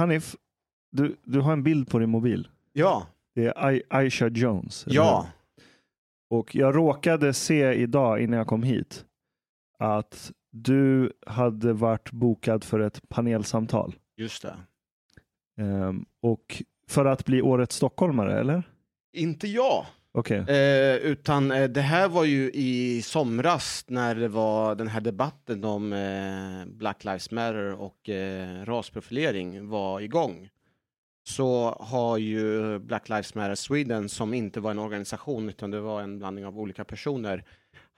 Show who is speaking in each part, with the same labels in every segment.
Speaker 1: Hanif, du, du har en bild på din mobil.
Speaker 2: Ja,
Speaker 1: Det är I- Aisha Jones.
Speaker 2: ja.
Speaker 1: hur? Och jag råkade se idag innan jag kom hit att du hade varit bokad för ett panelsamtal.
Speaker 2: Just det.
Speaker 1: Ehm, och för att bli årets stockholmare, eller?
Speaker 2: Inte jag.
Speaker 1: Okay.
Speaker 2: Eh, utan eh, det här var ju i somras när det var den här debatten om eh, Black Lives Matter och eh, rasprofilering var igång. Så har ju Black Lives Matter Sweden, som inte var en organisation utan det var en blandning av olika personer,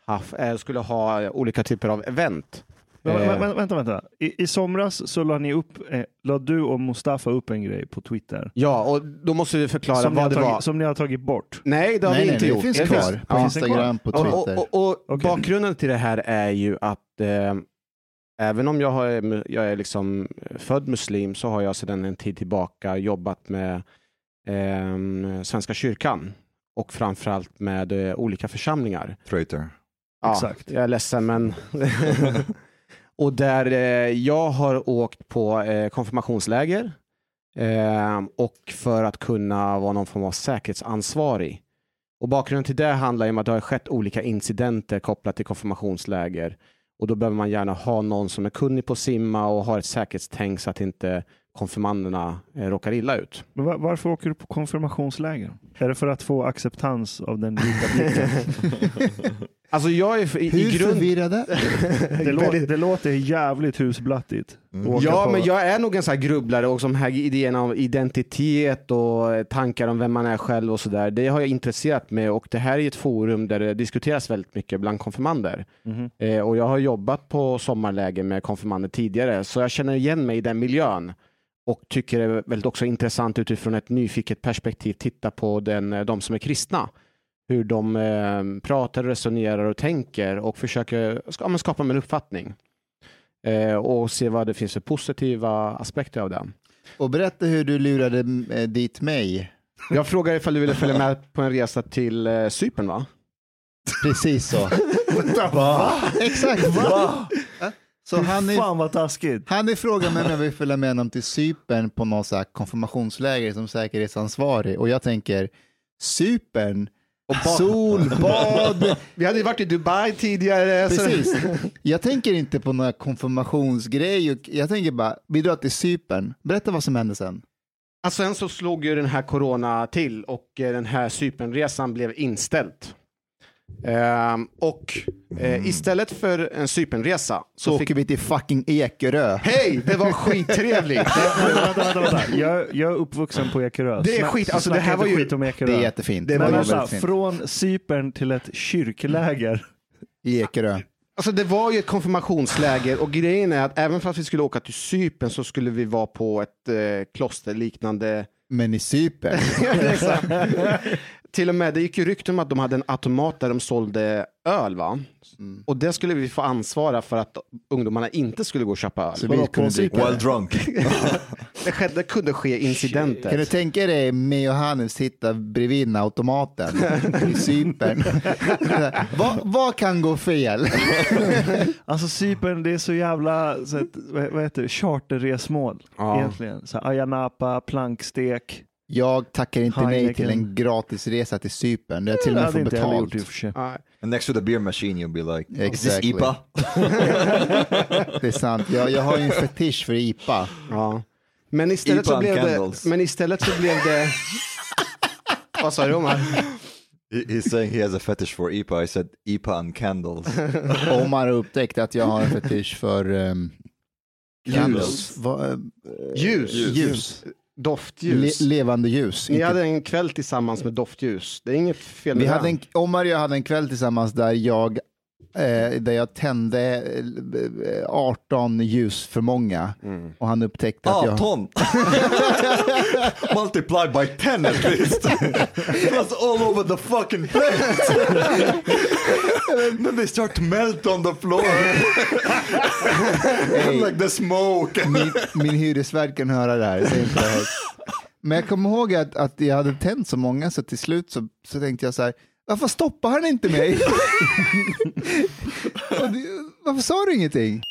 Speaker 2: haft, eh, skulle ha olika typer av event.
Speaker 1: Men,
Speaker 2: Eh,
Speaker 1: vä- vä- vänta, vänta. I, I somras så la ni upp, eh, la du och Mustafa upp en grej på Twitter.
Speaker 2: Ja, och då måste vi förklara
Speaker 1: Som
Speaker 2: vad det
Speaker 1: tagit,
Speaker 2: var.
Speaker 1: som ni har tagit bort.
Speaker 2: Nej, det har
Speaker 3: nej,
Speaker 2: vi
Speaker 3: nej,
Speaker 2: inte
Speaker 3: det
Speaker 2: gjort.
Speaker 3: finns
Speaker 2: Det
Speaker 3: kvar på
Speaker 1: Ja. Finns
Speaker 3: Instagram, på
Speaker 2: Och,
Speaker 3: Twitter.
Speaker 2: och, och, och
Speaker 1: Okej.
Speaker 2: bakgrunden till det här är ju att eh, även om jag, har, jag är liksom född muslim så har jag sedan en tid tillbaka jobbat med eh, Svenska kyrkan och framförallt med eh, olika församlingar.
Speaker 4: Traitor.
Speaker 2: Ja,
Speaker 1: Exakt.
Speaker 2: Jag är ledsen men... och där eh, jag har åkt på eh, konfirmationsläger eh, och för att kunna vara någon form av säkerhetsansvarig. Och bakgrunden till det handlar ju om att det har skett olika incidenter kopplat till konfirmationsläger. Och då behöver man gärna ha någon som är kunnig på att simma och har ett säkerhetstänk så att inte konfirmanderna eh, råkar illa ut.
Speaker 1: Varför åker du på konfirmationsläger? Är det för att få acceptans av den vita blicken?
Speaker 2: Alltså jag är i, i
Speaker 3: Hur
Speaker 2: grund...
Speaker 3: förvirrade?
Speaker 1: Det, lå, det låter jävligt husblattigt. att åka
Speaker 2: Ja,
Speaker 1: på-
Speaker 2: men jag är nog en sån här grubblare och som här idén om identitet och tankar om vem man är själv och sådär. Det har jag intresserat mig och det här är ett forum där det diskuteras väldigt mycket bland konfirmander.
Speaker 1: Mhm.
Speaker 2: Eh, och jag har jobbat på sommarläger med konfirmander tidigare så jag känner igen mig i den miljön och tycker det är väldigt också intressant utifrån ett nyfiket perspektiv titta på den, eh, de som är kristna. Hur de eh, pratar, resonerar och tänker och försöker ja, skapa en uppfattning eh, och se vad det finns för positiva aspekter av det.
Speaker 3: Och berätta hur du lurade eh, dit mig.
Speaker 2: Jag frågar ifall du ville följa med på en resa till eh, Cypern va?
Speaker 3: Precis så. Va? Exakt. Va? Så
Speaker 1: Fy
Speaker 3: han är,
Speaker 1: Fan vad taskigt.
Speaker 3: han är frågan mig om jag vill följa med honom till Cypern på någon så här konfirmationsläger som säkerhetsansvarig och jag tänker Cypern, solbad,
Speaker 2: Vi hade ju varit i Dubai tidigare.
Speaker 3: precis. Jag tänker inte på några konfirmationsgrej, jag tänker bara, vi drar till Cypern. Berätta vad som hände sen.
Speaker 2: Alltså sen så slog ju den här corona till och eh, den här Cypernresan blev inställd. Ehm, och eh, istället för en Cypernresa
Speaker 3: Så
Speaker 2: så fick...
Speaker 3: åker vi till fucking Ekerö.
Speaker 2: Hej, det var skittrevligt!
Speaker 1: vänta, vänta, vänta. Jag, jag är uppvuxen på Ekerö.
Speaker 2: Det är skit, alltså
Speaker 1: snacka
Speaker 2: det här
Speaker 1: inte
Speaker 2: var ju-
Speaker 1: skit om Ekerö.
Speaker 3: Det är jättefint.
Speaker 2: Det var
Speaker 1: Men
Speaker 2: ju
Speaker 3: väldigt fint.
Speaker 1: från Cypern till ett kyrkläger.
Speaker 3: I Ekerö.
Speaker 2: Alltså det var ju ett konfirmationsläger och grejen är att även fast vi skulle åka till Cypern så skulle vi vara på ett eh, klosterliknande
Speaker 3: Men i Cypern.
Speaker 2: Exakt. Till och med, det gick ju rykten om att de hade en automat där de sålde öl va?
Speaker 3: Mm.
Speaker 2: Och det skulle vi få ansvara för att ungdomarna inte skulle gå och köpa öl.
Speaker 3: Så vi kunde dricka det.
Speaker 4: drunk.
Speaker 2: Det, skedde, det kunde ske incidenter.
Speaker 3: Kan du tänka dig mig och Hannes sitta bredvid den automaten i Cypern? vad, vad kan gå fel?
Speaker 1: Alltså Cypern, det är så jävla så att, vad heter det, charterresmål
Speaker 2: Ja.
Speaker 1: egentligen. Så här, Ayia Napa, plankstek.
Speaker 3: Jag tackar inte nej
Speaker 1: Heineken.
Speaker 3: till en gratisresa till Cypern där jag till och
Speaker 1: Det
Speaker 3: med får betalt.
Speaker 1: gjort.
Speaker 4: And next to the beer machine you'll be like, is this
Speaker 3: Exactly.
Speaker 4: IPA?
Speaker 3: Det är sant. Jag, jag har ju en fetisch för IPA.
Speaker 2: Ja. Men istället
Speaker 4: Ipa
Speaker 2: så blev det... Men istället så blev det... Vad sa du Omar?
Speaker 4: He- He's saying he has a fetish for IPA. I said IPA and candles.
Speaker 3: Omar har upptäckt att jag har en fetish för um, candles. Va, eh,
Speaker 2: Ljus.
Speaker 3: ljus.
Speaker 2: Doftljus.
Speaker 3: Le, levande ljus.
Speaker 2: Ni
Speaker 3: Inte-
Speaker 2: hade en kväll tillsammans med doftljus. Det är inget fel
Speaker 3: Vi
Speaker 2: med
Speaker 3: hade
Speaker 2: det.
Speaker 3: en, Omar och jag hade en kväll tillsammans där jag, eh, där jag tände eh, 18 ljus för många
Speaker 2: Mm.
Speaker 3: och han upptäckte att
Speaker 4: Ah,
Speaker 3: jag...
Speaker 4: ton. Multiply by 10 at least. That's all over the fucking place. then they start to melt on the floor. like the smoke.
Speaker 3: min, min hyresvärd kan höra det här. Säg inte det. Men jag kommer ihåg att, att jag hade tänt så många så till slut så, så tänkte jag så här, varför stoppar han inte mig? Varför sa du ingenting?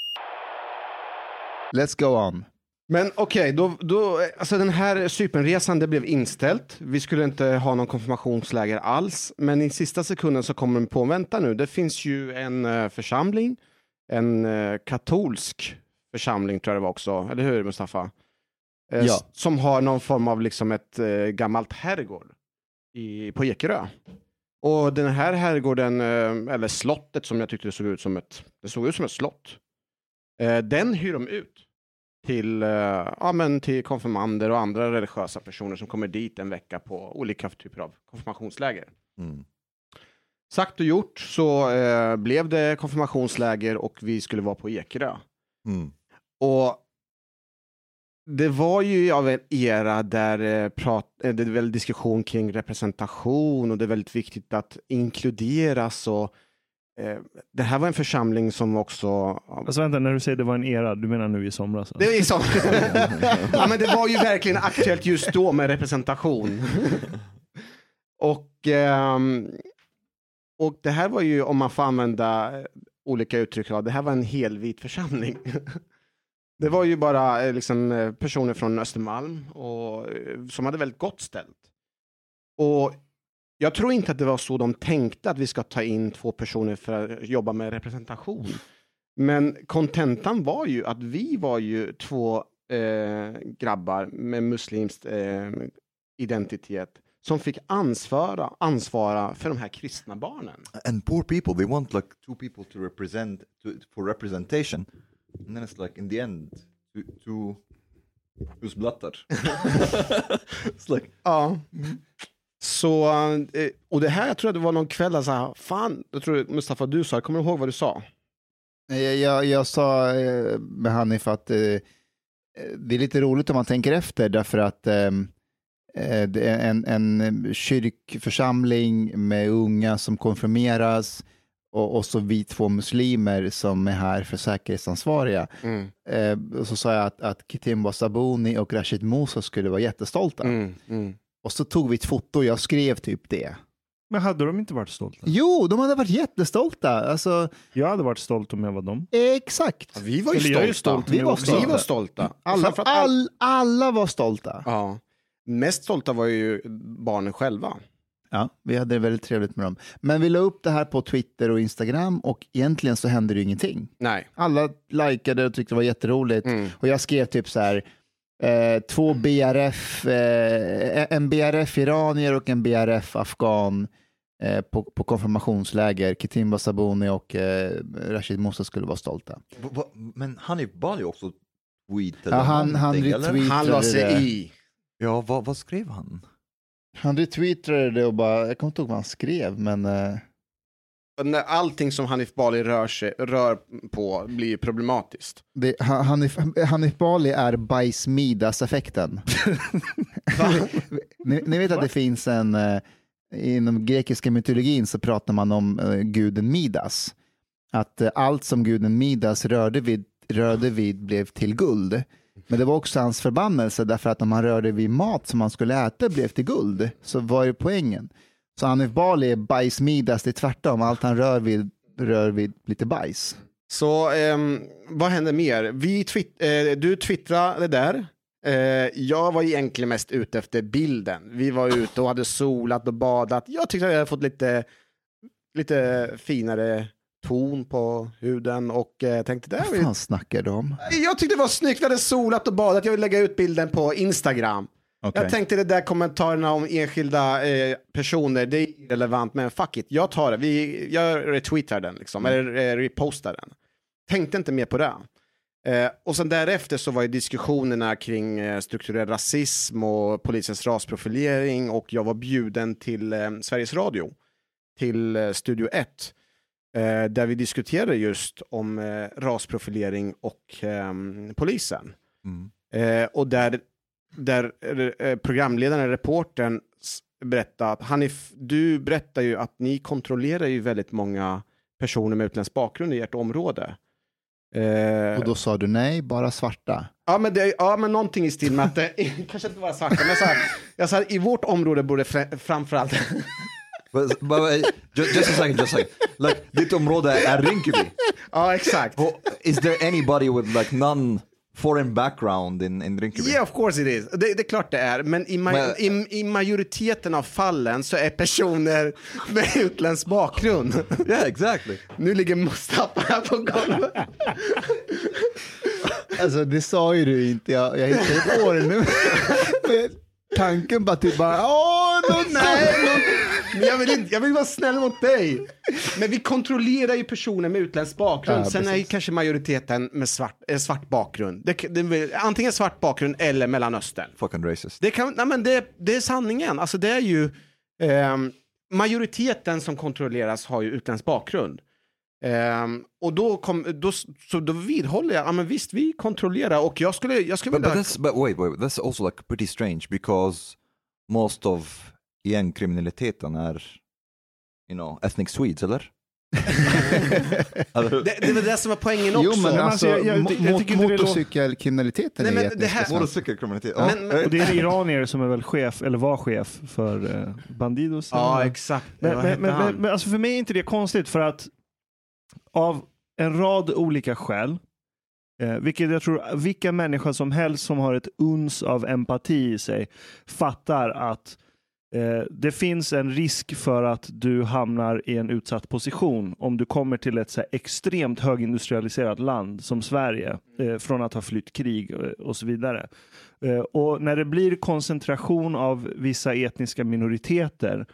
Speaker 3: Let's go on.
Speaker 2: Men okej, då, då, alltså den här Cypernresan det blev inställt. Vi skulle inte ha någon konfirmationsläger alls. Men i sista sekunden så kommer de på, vänta nu, det finns ju en eh, församling, en eh, katolsk församling tror jag det var också, eller hur Mustafa? Eh,
Speaker 3: Ja.
Speaker 2: Som har någon form av liksom ett gammalt herrgård i, på Ekerö. Och den här herrgården, eh, eller slottet som jag tyckte det såg ut som ett, det såg ut som ett slott. Eh, den hyr de ut till, eh, ja, men till konfirmander och andra religiösa personer som kommer dit en vecka på olika typer av konfirmationsläger.
Speaker 4: Mm.
Speaker 2: Sagt och gjort så eh, blev det konfirmationsläger och vi skulle vara på Ekerö.
Speaker 4: Mm.
Speaker 2: Och det var ju av en era där eh, prat, eh, det är väl diskussion kring representation och det är väldigt viktigt att inkluderas och eh, det här var en församling som också
Speaker 1: Alltså vänta, när du säger det var en era, du menar nu i somras?
Speaker 2: Det
Speaker 1: Alltså.
Speaker 2: är som... ja, men det var ju verkligen aktuellt just då med representation. och, ehm, och det här var ju, om man får använda eh, olika uttryck, det här var en helvit församling. det var ju bara eh, liksom, eh, personer från Östermalm och, eh, som hade väldigt gott ställt. Och jag tror inte att det var så de tänkte att vi ska ta in två personer för att jobba med representation. Men kontentan var ju att vi var ju två eh, grabbar med muslimsk eh, identitet som fick ansvara, ansvara för de här kristna barnen.
Speaker 4: And poor people, they want like two people to represent to, for representation, and then it's like in the end, two, two who's blattar. it's like
Speaker 2: Ja. Så, eh, och det här, jag tror att det var någon kväll, alltså, fan, jag tror Mustafa du sa, kommer du ihåg vad du sa?
Speaker 3: Jag, jag, jag sa eh, med Hanif att eh, det är lite roligt om man tänker efter därför att eh, eh, är en, en kyrkförsamling med unga som konfirmeras och, och så vi två muslimer som är här för säkerhetsansvariga. Eh, och så sa jag att, att Kitimba Sabuni och Rashid Musa skulle vara jättestolta.
Speaker 2: Mm, mm.
Speaker 3: Och så tog vi ett foto och jag skrev typ det.
Speaker 1: Men hade de inte varit stolta?
Speaker 3: Jo, de hade varit jättestolta. Alltså,
Speaker 1: Jag hade varit stolt om jag var dem.
Speaker 3: exakt.
Speaker 2: Ja, vi var ju
Speaker 1: Eller
Speaker 2: stolta.
Speaker 1: ju stolt,
Speaker 3: Vi var stolta.
Speaker 2: Vi var stolta.
Speaker 3: Alla,
Speaker 2: Framförallt all-
Speaker 3: all, alla var stolta.
Speaker 2: Ja. Mest stolta var ju barnen själva.
Speaker 3: Ja, vi hade det väldigt trevligt med dem. Men vi la upp det här på Twitter och Instagram och egentligen så hände det ingenting.
Speaker 2: Nej.
Speaker 3: Alla likade och tyckte det var jätteroligt.
Speaker 2: Mm.
Speaker 3: Och jag skrev typ så här, eh, två BRF, eh, en BRF-iranier och en BRF-afghan eh, på, på konfirmationsläger. Kitimba Sabuni och eh, Rashid Musa skulle vara stolta.
Speaker 4: Men Hanif Bali också tweetade
Speaker 3: Ja, han- han
Speaker 4: någonting, eller?
Speaker 3: retweet-
Speaker 2: Han la sig i.
Speaker 4: Ja, vad, vad skrev han?
Speaker 3: Han retweetade det och bara, jag kommer inte ihåg vad han skrev, men eh,
Speaker 2: När allting som Hanif Bali rör, sig, rör på blir problematiskt.
Speaker 3: det, Han- Hanif, Hanif Bali är bajs Midas-effekten. ni, ni vet att det finns en, eh, inom grekiska mytologin så pratar man om eh, guden Midas. Att allt som guden Midas rörde vid, rörde vid blev till guld. Men det var också hans förbannelse därför att om han rörde vid mat som han skulle äta blev till guld. Så var ju poängen. Så Hanif Bali är bajsmidas, det är tvärtom. Allt han rör vid rör vid lite bajs.
Speaker 2: Så eh, vad händer mer? Vi twitt- eh, du twittrade där. Eh, jag var egentligen mest ute efter bilden. Vi var ute och hade solat och badat. Jag tyckte att jag hade fått lite, lite finare ton på huden och eh, tänkte det här
Speaker 3: Vad fan snackar du om?
Speaker 2: Jag tyckte det var snyggt, vi hade solat och badat. Jag vill lägga ut bilden på Instagram.
Speaker 3: Okej.
Speaker 2: Jag tänkte det där kommentarerna om enskilda eh, personer, det är irrelevant, men fuck it, jag tar det. Vi, jag retweetar den, liksom, eller eh, repostar den. Tänkte inte mer på det. Eh, och sen därefter så var ju diskussionerna kring eh, strukturell rasism och polisens rasprofilering och jag var bjuden till eh, Sveriges Radio, till eh, Studio 1, eh, där vi diskuterade just om eh, rasprofilering och ehm, polisen.
Speaker 4: Mm.
Speaker 2: Eh, och där, där eh, programledaren, reportern, berättade att Hanif, du berättar ju att ni kontrollerar ju väldigt många personer med utländsk bakgrund i ert område. Eh,
Speaker 3: Och då sa du nej, bara svarta.
Speaker 2: ja, men det, ja, men någonting i stil med att det kanske inte bara svarta, men jag sa, jag sa i vårt område borde fr- framförallt
Speaker 4: But, but, just, just a second, just a second. Like, ditt område är Rinkeby.
Speaker 2: Ja, exakt.
Speaker 4: Is there anybody with like non foreign background in, in Rinkeby.
Speaker 2: Yeah, of course it is. Det, det är klart det är, men i, ma
Speaker 4: Men-
Speaker 2: i, i majoriteten av fallen så är personer med utländsk bakgrund.
Speaker 4: Yeah, exactly.
Speaker 2: Nu ligger Mustafa här på golvet.
Speaker 3: Alltså det sa ju du inte, jag, jag hittade ett år nu. Men Tanken på att du bara, åh, någon
Speaker 2: Nej, men jag, vill inte, jag vill vara snäll mot dig. Men vi kontrollerar ju personer med utländsk bakgrund.
Speaker 3: Ja,
Speaker 2: Sen är ju kanske majoriteten med svart, eh, svart bakgrund. Det, det, antingen svart bakgrund eller Mellanöstern.
Speaker 4: Fucking racist.
Speaker 2: Det, kan, nej men det, det är sanningen. Alltså det är ju ehm, majoriteten som kontrolleras har ju utländsk bakgrund. Ehm, och då, kom, då, så då vidhåller jag, ja men visst vi kontrollerar och jag skulle, jag skulle
Speaker 4: But, but
Speaker 2: vilja...
Speaker 4: that's but wait, wait, that's also like pretty strange because most of gängkriminaliteten är, you know, ethnic Swedes, eller? Eller-
Speaker 2: Det, det är väl det som är poängen också.
Speaker 3: Jo men
Speaker 1: men
Speaker 3: alltså,
Speaker 1: alltså, jag- jag- jag det låter-
Speaker 3: motorcykelkriminaliteten
Speaker 2: Nej,
Speaker 3: är
Speaker 2: men
Speaker 3: etnisk
Speaker 2: det här-.
Speaker 4: Motorcykelkriminalitet.
Speaker 2: Men- men-
Speaker 4: ja.
Speaker 1: Och det är iranier som är väl chef, eller var chef för eh, Bandidos.
Speaker 2: Ja,
Speaker 1: eller?
Speaker 2: exakt.
Speaker 1: Men, men, men, men, men alltså för mig är inte det konstigt för att av en rad olika skäl, eh, vilket jag tror vilka människor som helst som har ett uns av empati i sig fattar att eh, det finns en risk för att du hamnar i en utsatt position om du kommer till ett så extremt högindustrialiserat land som Sverige eh, från att ha flytt krig eh, och så vidare. Eh, och när det blir koncentration av vissa etniska minoriteter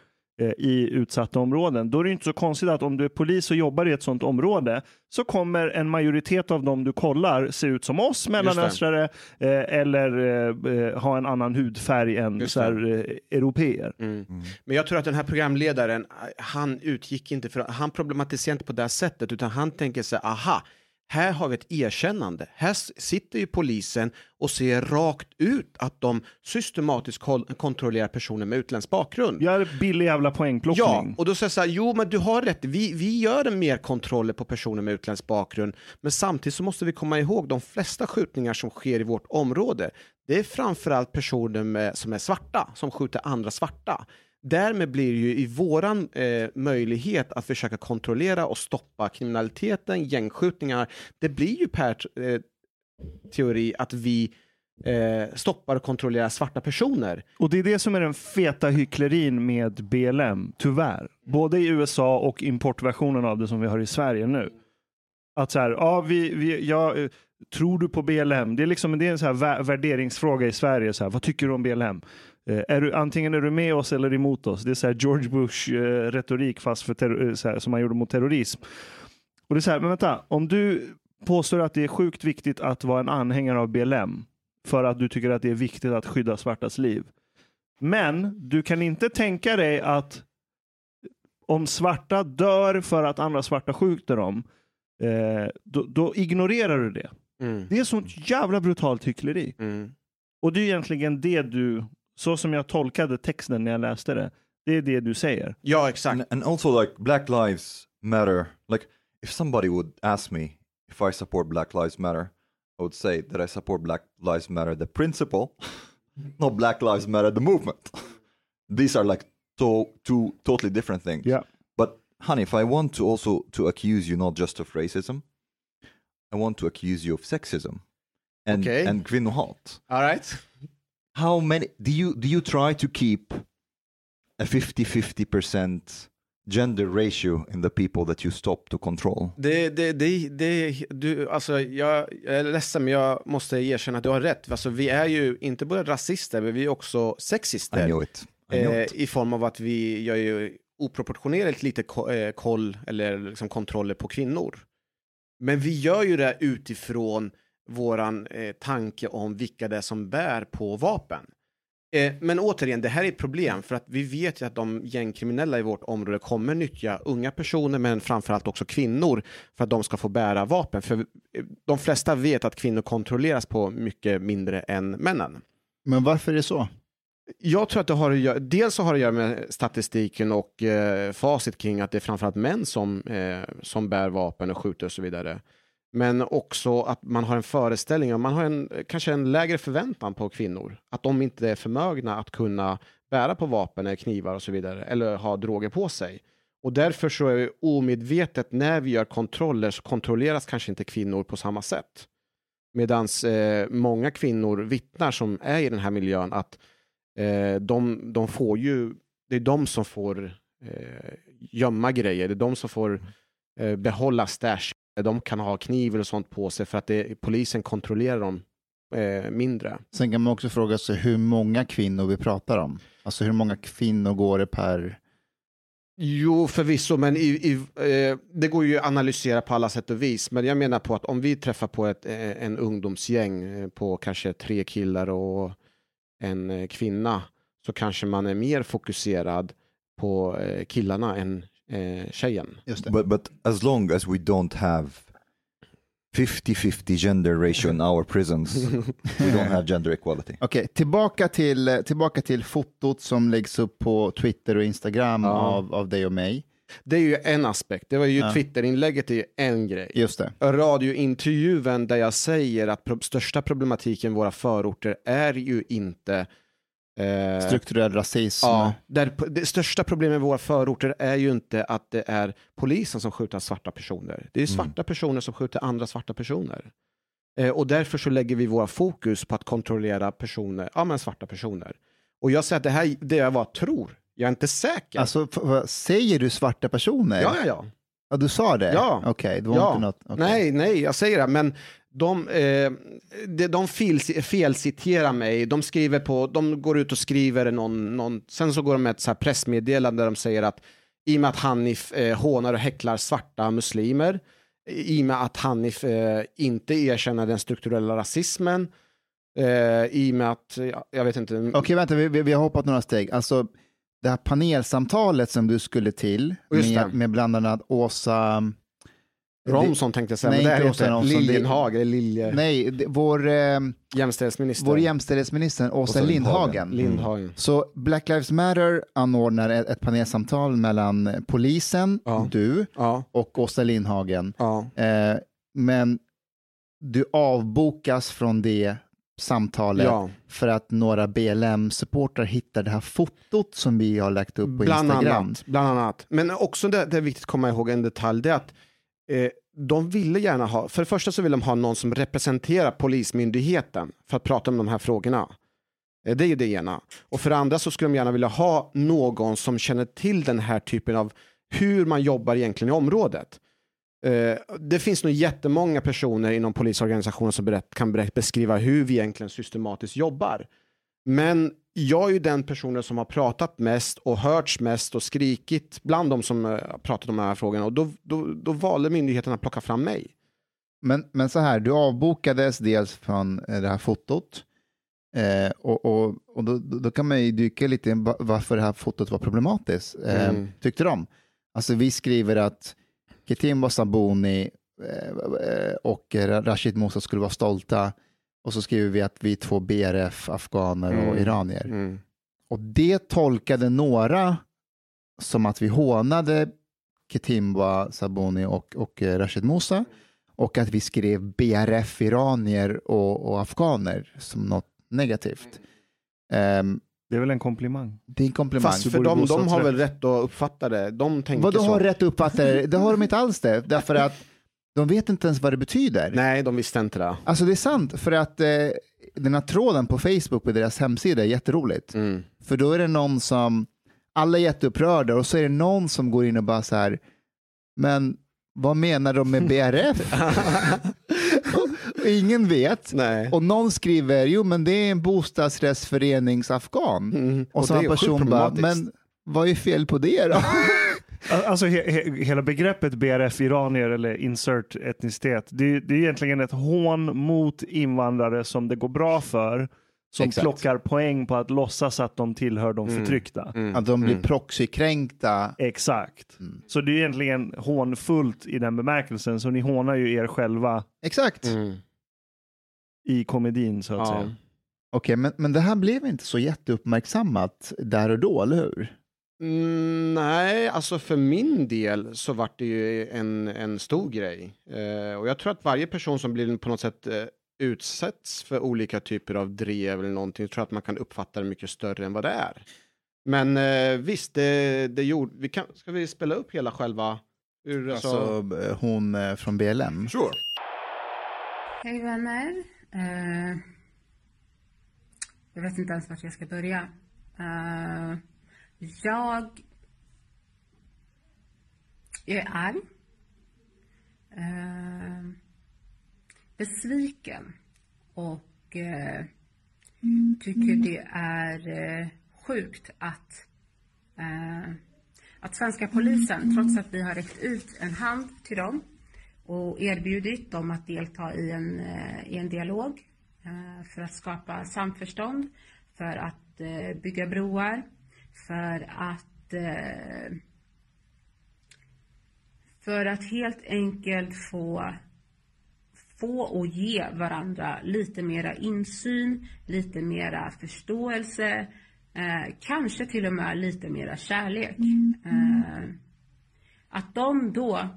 Speaker 1: i utsatta områden, då är det inte så konstigt att om du är polis och jobbar i ett sådant område så kommer en majoritet av dem du kollar se ut som oss mellanöstrare eh, eller eh, eh, ha en annan hudfärg än
Speaker 2: Just
Speaker 1: så här, eh, europeer.
Speaker 2: Mm. Men jag tror att den här programledaren, han utgick inte för, han problematiserar inte på det här sättet, utan han tänker sig, aha, här har vi ett erkännande. Här sitter ju polisen och ser rakt ut att de systematiskt kontrollerar personer med utländsk bakgrund.
Speaker 1: Är billig jävla poängplockning.
Speaker 2: Ja, och då säger jag så här, jo men du har rätt, vi, vi gör mer kontroller på personer med utländsk bakgrund, men samtidigt så måste vi komma ihåg de flesta skjutningar som sker i vårt område, det är framförallt personer med, som är svarta, som skjuter andra svarta. Därmed blir det ju i våran eh, möjlighet att försöka kontrollera och stoppa kriminaliteten, gängskjutningar, det blir ju per eh, teori att vi eh, stoppar och kontrollerar svarta personer.
Speaker 1: Och det är det som är den feta hycklerin med BLM, tyvärr. Både i USA och importversionen av det som vi har i Sverige nu. Att så här, ja, vi, vi, ja, eh, tror du på BLM? Det är, liksom, det är en så här värderingsfråga i Sverige. Så här, vad tycker du om BLM? Eh, är du, antingen är du med oss eller emot oss. Det är så George Bush eh, retorik fast för eh, här, som man gjorde mot terrorism. Och det är så här, men vänta, om du påstår att det är sjukt viktigt att vara en anhängare av BLM för att du tycker att det är viktigt att skydda svartas liv. Men du kan inte tänka dig att om svarta dör för att andra svarta skjuter dem, eh, då, då ignorerar du det.
Speaker 2: Mm.
Speaker 1: Det är sånt jävla brutalt hyckleri.
Speaker 2: Mm.
Speaker 1: Och det är egentligen det du, så som jag tolkade texten när jag läste det, det är det du säger.
Speaker 2: Ja, exakt.
Speaker 4: And, and also like Black Lives Matter. Like if somebody would ask me if I support Black Lives Matter, I would say that I support Black Lives Matter the principle, not Black Lives Matter the movement. These are like to, two totally different things.
Speaker 1: Yeah.
Speaker 4: But Hanif, I want to also to accuse you not just of racism. I want to accuse you of sexism and
Speaker 2: Okay.
Speaker 4: and kvinnohat.
Speaker 2: All right.
Speaker 4: How many do you do you try to keep a 50-50% gender ratio in the people that you stop to control?
Speaker 2: Det, det, det, det, du, alltså, jag, jag är ledsen, men jag måste erkänna att du har rätt. Alltså, vi är ju inte bara rasister, men vi är också
Speaker 4: I
Speaker 2: sexister.
Speaker 4: it. I knew
Speaker 2: Eh,
Speaker 4: it.
Speaker 2: I form av att vi gör ju oproportionerligt lite ko- eh, koll eller liksom kontroller på kvinnor. Men vi gör ju det utifrån våran eh, tanke om vilka det är som bär på vapen. Eh, men återigen, det här är ett problem för att vi vet ju att de gängkriminella i vårt område kommer nyttja unga personer men framförallt också kvinnor för att de ska få bära vapen. För eh, de flesta vet att kvinnor kontrolleras på mycket mindre än männen.
Speaker 3: Men varför är det så?
Speaker 2: Jag tror att det har att göra, dels så har det att göra med statistiken och eh, facit kring att det är framförallt män som, eh, som bär vapen och skjuter och så vidare. Men också att man har en föreställning, och man har en, kanske en lägre förväntan på kvinnor. Att de inte är förmögna att kunna bära på vapen, eller knivar och så vidare, eller ha droger på sig. Och därför så är det omedvetet när vi gör kontroller så kontrolleras kanske inte kvinnor på samma sätt. Medan eh, många kvinnor vittnar som är i den här miljön att eh, de, de får ju, det är de som får eh, gömma grejer, det är de som får eh, behålla stash, de kan ha kniv och sånt på sig för att det, polisen kontrollerar dem eh, mindre.
Speaker 3: Sen kan man också fråga sig hur många kvinnor vi pratar om. Alltså hur många kvinnor går det per...
Speaker 2: Jo, förvisso, men i, i, eh, det går ju att analysera på alla sätt och vis. Men jag menar på att om vi träffar på ett, eh, en ungdomsgäng eh, på kanske tre killar och en eh, kvinna så kanske man är mer fokuserad på eh, killarna än eh, tjejen.
Speaker 3: Just det.
Speaker 4: But but as long as we don't have 50-50 gender ratio in our prisons, we don't have gender equality.
Speaker 3: Okej, tillbaka, till, tillbaka till fotot som läggs upp på Twitter och Instagram
Speaker 2: Ja.
Speaker 3: av, av dig och mig.
Speaker 2: Det är ju en aspekt. Det var ju
Speaker 3: Ja.
Speaker 2: Twitterinlägget är ju en grej.
Speaker 3: Just det.
Speaker 2: radiointervjun där jag säger att pro största problematiken i våra förorter är ju inte eh,
Speaker 3: Strukturell rasism.
Speaker 2: Ja, där, det största problemet i våra förorter är ju inte att det är polisen som skjuter svarta personer. Det är svarta personer som skjuter andra svarta personer. Eh, och därför så lägger vi våra fokus på att kontrollera personer, ja men svarta personer. Och jag säger att det här det jag bara tror. Jag är inte säker.
Speaker 3: Alltså, säger du svarta personer?
Speaker 2: ja, ja, ja.
Speaker 3: Ja, du sa det?
Speaker 2: Ja.
Speaker 3: Okej, det var
Speaker 2: Ja.
Speaker 3: inte något... okej.
Speaker 2: Nej, nej, jag säger det. Men de, eh, de, de fel, felciterar mig. De, skriver på, de går ut och skriver någon, någon... Sen så går de med ett så här pressmeddelande där de säger att i och med att Hanif eh, hånar och häcklar svarta muslimer, i och med att Hanif eh, inte erkänner den strukturella rasismen, eh, i och med att, ja, jag vet inte,
Speaker 3: Okej, vänta, vi, vi, har hoppat några steg. Alltså, det här panelsamtalet som du skulle till med, med bland annat Åsa...
Speaker 2: Romson tänkte jag säga,
Speaker 3: Nej,
Speaker 2: men det
Speaker 3: inte
Speaker 2: är inte
Speaker 3: det-
Speaker 2: Liljenhag, eller Lilje,
Speaker 3: Nej, det- vår, eh,
Speaker 2: jämställdhetsminister.
Speaker 3: vår jämställdhetsminister Åsa Lindhagen.
Speaker 4: Lindhagen.
Speaker 2: Lindhagen.
Speaker 3: Så Black Lives Matter anordnar ett, ett panelsamtal mellan polisen,
Speaker 2: Ja.
Speaker 3: du
Speaker 2: Ja,
Speaker 3: och Åsa Lindhagen.
Speaker 2: ja.
Speaker 3: Eh, men du avbokas från det samtalet
Speaker 2: ja.
Speaker 3: för att några BLM-supportrar hittar det här fotot som vi har lagt upp på
Speaker 2: Bland
Speaker 3: Instagram.
Speaker 2: annat, bland annat. Men också det, det är viktigt att komma ihåg en detalj, det är att eh, de ville gärna ha, för det första så vill de ha någon som representerar polismyndigheten för att prata om de här frågorna. Eh, Det är ju det ena. Och för det andra så skulle de gärna vilja ha någon som känner till den här typen av hur man jobbar egentligen i området. Eh, Det finns nog jättemånga personer inom polisorganisationen som berätt, kan berätt, beskriva hur vi egentligen systematiskt jobbar. Men jag är ju den personen som har pratat mest och hörts mest och skrikit bland de som eh, har pratat om de här frågorna och då, då, då valde myndigheterna att plocka fram mig.
Speaker 3: Men, men så här, du avbokades dels från eh, det här fotot eh, och, och, och då, då kan man ju dyka lite i va- varför det här fotot var problematiskt, eh,
Speaker 2: Mm.
Speaker 3: tyckte de. Alltså vi skriver att Ketim Sabuni eh, och Rashid Musa skulle vara stolta och så skriver vi att vi är två BRF, afghaner och
Speaker 2: Mm.
Speaker 3: iranier.
Speaker 2: Mm.
Speaker 3: Och det tolkade några som att vi hånade Ketimba Sabuni och, och eh, Rashid Musa och att vi skrev BRF iranier och, och afghaner som något negativt. Ehm,
Speaker 1: Det är väl en komplimang.
Speaker 3: det är en komplimang.
Speaker 2: Fast för
Speaker 1: borde
Speaker 2: de, de har
Speaker 1: rätt.
Speaker 2: väl rätt att uppfatta det. De tänker
Speaker 3: Vad
Speaker 2: så.
Speaker 3: har rätt uppfattat det? Det har de inte alls det, därför att de vet inte ens vad det betyder.
Speaker 2: Nej, de visste inte det.
Speaker 3: Alltså det är sant, för att eh, den här tråden på Facebook på deras hemsida är jätteroligt.
Speaker 2: Mm.
Speaker 3: För då är det någon som, alla är jätteupprörda och så är det någon som går in och bara så här, men vad menar de med BRF? och ingen vet.
Speaker 2: Nej.
Speaker 3: Och någon skriver, jo men det är en bostadsrättsföreningsafghan.
Speaker 2: Mm.
Speaker 3: Och så
Speaker 2: det
Speaker 3: har en
Speaker 2: är sjukt
Speaker 3: person bara, men vad är fel på det då?
Speaker 1: Alltså he, he, hela begreppet BRF iranier eller insert etnicitet, det, det är egentligen ett hån mot invandrare som det går bra för, som
Speaker 3: Exakt.
Speaker 1: plockar poäng på att låtsas att de tillhör de
Speaker 2: Mm.
Speaker 1: förtryckta.
Speaker 2: Mm.
Speaker 3: Att de blir
Speaker 2: Mm.
Speaker 3: Proxykränkta.
Speaker 1: Exakt.
Speaker 3: Mm.
Speaker 1: Så det är egentligen hånfullt i den bemärkelsen, så ni hånar ju er själva
Speaker 3: Exakt.
Speaker 2: Mm.
Speaker 1: i komedin så att
Speaker 2: Ja.
Speaker 1: säga.
Speaker 3: Okej, men, men det här blev inte så jätteuppmärksammat där och då, eller hur?
Speaker 2: Mm, nej, alltså för min del så vart det ju en, en stor grej. Eh, och jag tror att varje person som blir på något sätt eh, utsätts för olika typer av drev eller någonting, jag tror att man kan uppfatta det mycket större än vad det är. Men eh, visst, det, det gjorde, vi kan, ska vi spela upp hela själva? Ur, alltså,
Speaker 3: Alltså eh, hon eh, från BLM.
Speaker 4: Sure.
Speaker 5: Hej vänner. Eh, jag vet inte ens vart jag ska börja. Eh, jag, jag är arg. Eh, besviken. Och eh, tycker det är eh, sjukt att eh, att svenska polisen, trots att vi har räckt ut en hand till dem och erbjudit dem att delta i en, eh, i en dialog eh, för att skapa samförstånd, för att bygga broar, för att eh, för att helt enkelt få få och ge varandra lite mera insyn, lite mera förståelse, eh, kanske till och med lite mera kärlek. Eh, att de då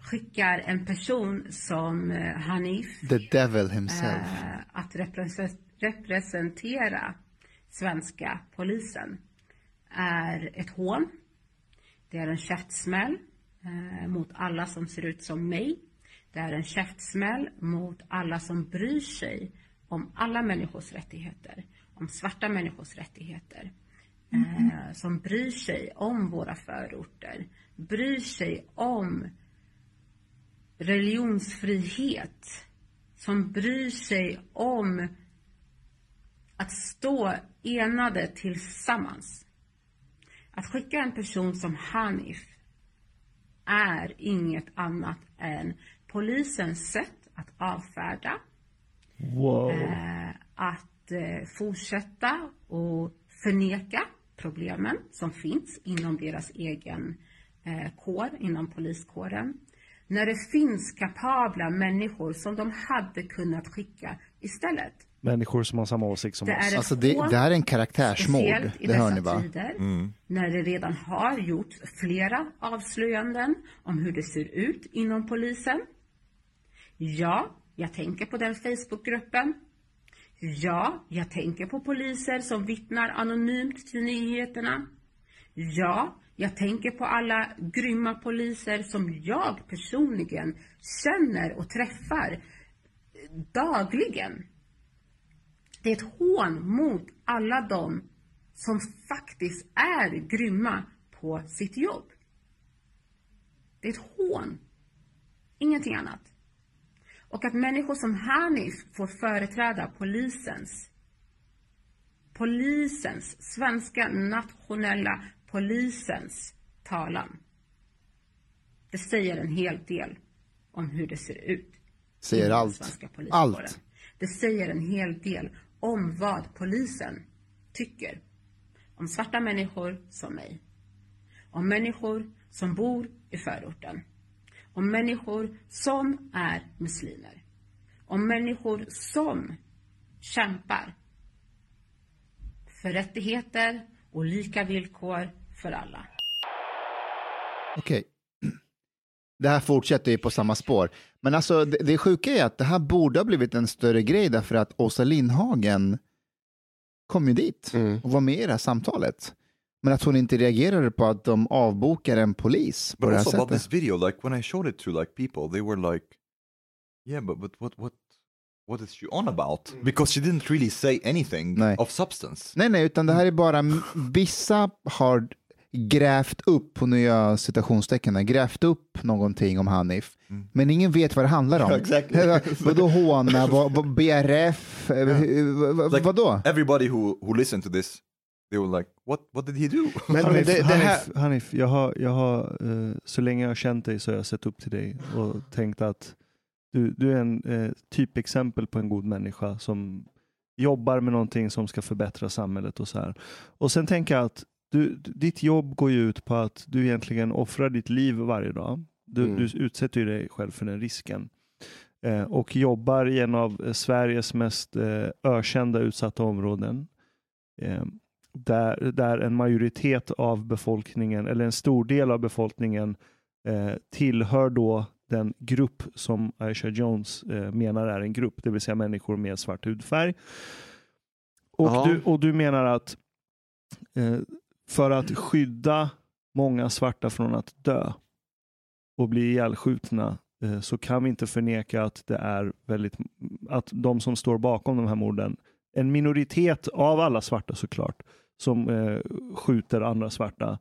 Speaker 5: skickar en person som eh, Hanif
Speaker 3: The devil himself.
Speaker 5: eh, att represe- representera svenska polisen är ett hån. Det är en käftsmäll eh, mot alla som ser ut som mig. Det är en käftsmäll mot alla som bryr sig om alla människors rättigheter, om svarta människors rättigheter. Eh, som bryr sig om våra förorter, bryr sig om religionsfrihet, som bryr sig om att stå enade tillsammans. Att skicka en person som Hanif är inget annat än polisens sätt att avfärda,
Speaker 1: Wow.
Speaker 5: eh, att eh, fortsätta och förneka problemen som finns inom deras egen eh, kår, inom poliskåren. När det finns kapabla människor som de hade kunnat skicka istället.
Speaker 1: Människor som har samma åsikt som
Speaker 5: Det
Speaker 1: oss.
Speaker 3: Alltså det, det här är en karaktärsmord, det hör ni va?
Speaker 5: tider, när det redan har gjorts flera avslöjanden om hur det ser ut inom polisen. Ja, jag tänker på den Facebookgruppen. Ja, jag tänker på poliser som vittnar anonymt till nyheterna. Ja, jag tänker på alla grymma poliser som jag personligen känner och träffar dagligen. Det är ett hån mot alla de som faktiskt är grymma på sitt jobb. Det är ett hån. Ingenting annat. Och att människor som Hanif får företräda polisens, polisens, svenska nationella polisens talan. Det säger en hel del om hur det ser ut.
Speaker 3: Säger allt. Allt.
Speaker 5: Det säger en hel del om vad polisen tycker om svarta människor som mig. Om människor som bor i förorten. Om människor som är muslimer. Om människor som kämpar för rättigheter och lika villkor för alla.
Speaker 3: Okej. Det här fortsätter ju på samma spår. Men alltså det, det sjuka är att det här borde ha blivit en större grej därför att Åsa Lindhagen kom ju dit
Speaker 2: Mm.
Speaker 3: och var med i det här samtalet. Men att hon inte reagerade på att de avbokar en polis på
Speaker 4: But
Speaker 3: det här
Speaker 4: also about
Speaker 3: sättet.
Speaker 4: this video, like when I showed it to like people, they were like, "Yeah, but but what what what is she on about?" Because she didn't really say anything
Speaker 3: Nej.
Speaker 4: of substance.
Speaker 3: Nej, nej, utan det här är bara vissa har grävt upp, och nu gör jag citationstecken, grävt upp någonting om Hanif. Men ingen vet vad det handlar om.
Speaker 4: Exactly.
Speaker 3: Vadå håna, vad, vad, BRF, vad,
Speaker 4: Like,
Speaker 3: vadå?
Speaker 4: Everybody who who listened to this, they were like, "What what did he do?"
Speaker 2: Men,
Speaker 1: Hanif,
Speaker 2: det, det här,
Speaker 1: Hanif, Hanif, jag har, jag har, eh, så länge jag har känt dig så har jag sett upp till dig och tänkt att du, du är en eh, typexempel på en god människa som jobbar med någonting som ska förbättra samhället och så här. Och sen tänker jag att du, ditt jobb går ju ut på att du egentligen offrar ditt liv varje dag. Du,
Speaker 2: Mm.
Speaker 1: du utsätter ju dig själv för den risken. Eh, och jobbar i en av eh, Sveriges mest eh, ökända utsatta områden. Eh, där, där en majoritet av befolkningen, eller en stor del av befolkningen, eh, tillhör då den grupp som Aisha Jones eh, menar är en grupp, det vill säga människor med svart hudfärg. Och, du, och du menar att eh, för att skydda många svarta från att dö och bli ihjälskjutna eh, så kan vi inte förneka att det är väldigt, att de som står bakom de här morden, en minoritet av alla svarta såklart, som eh, skjuter andra svarta.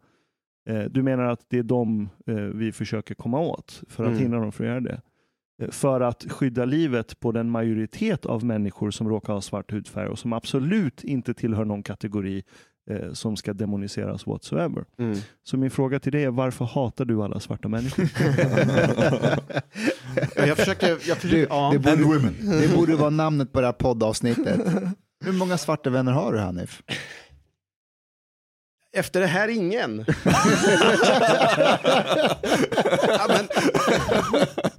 Speaker 1: Eh, du menar att det är de eh, vi försöker komma åt för att
Speaker 2: Mm.
Speaker 1: hindra dem från att göra det? Eh, För att skydda livet på den majoritet av människor som råkar ha svart hudfärg och som absolut inte tillhör någon kategori eh, som ska demoniseras whatsoever.
Speaker 2: Mm.
Speaker 1: Så min fråga till dig är varför hatar du alla svarta människor?
Speaker 2: Jag försöker, jag försöker
Speaker 3: Du,
Speaker 2: ja.
Speaker 3: det,
Speaker 4: And
Speaker 3: borde,
Speaker 4: women.
Speaker 3: det borde vara namnet på det här poddavsnittet. Hur många svarta vänner har du Hanif?
Speaker 2: Efter det här ingen. ja, men,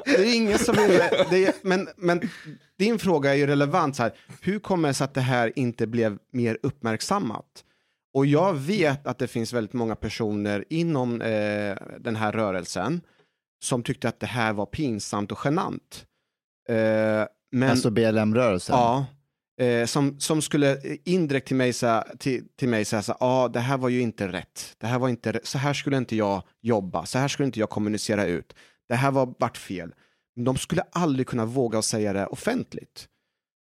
Speaker 2: det är ingen som vill det. Är, men, men din fråga är ju relevant. Så här. Hur kommer det sig att det här inte blev mer uppmärksammat? Och jag vet att det finns väldigt många personer inom eh, den här rörelsen som tyckte att det här var pinsamt och genant. Eh, men,
Speaker 3: alltså BLM-rörelsen?
Speaker 2: Ja, eh, som, som skulle indirekt till mig säga, till, till mig säga så ja, det här var ju inte rätt. Det här var inte. Så här skulle inte jag jobba. Så här skulle inte jag kommunicera ut. Det här var vart fel. De skulle aldrig kunna våga säga det offentligt.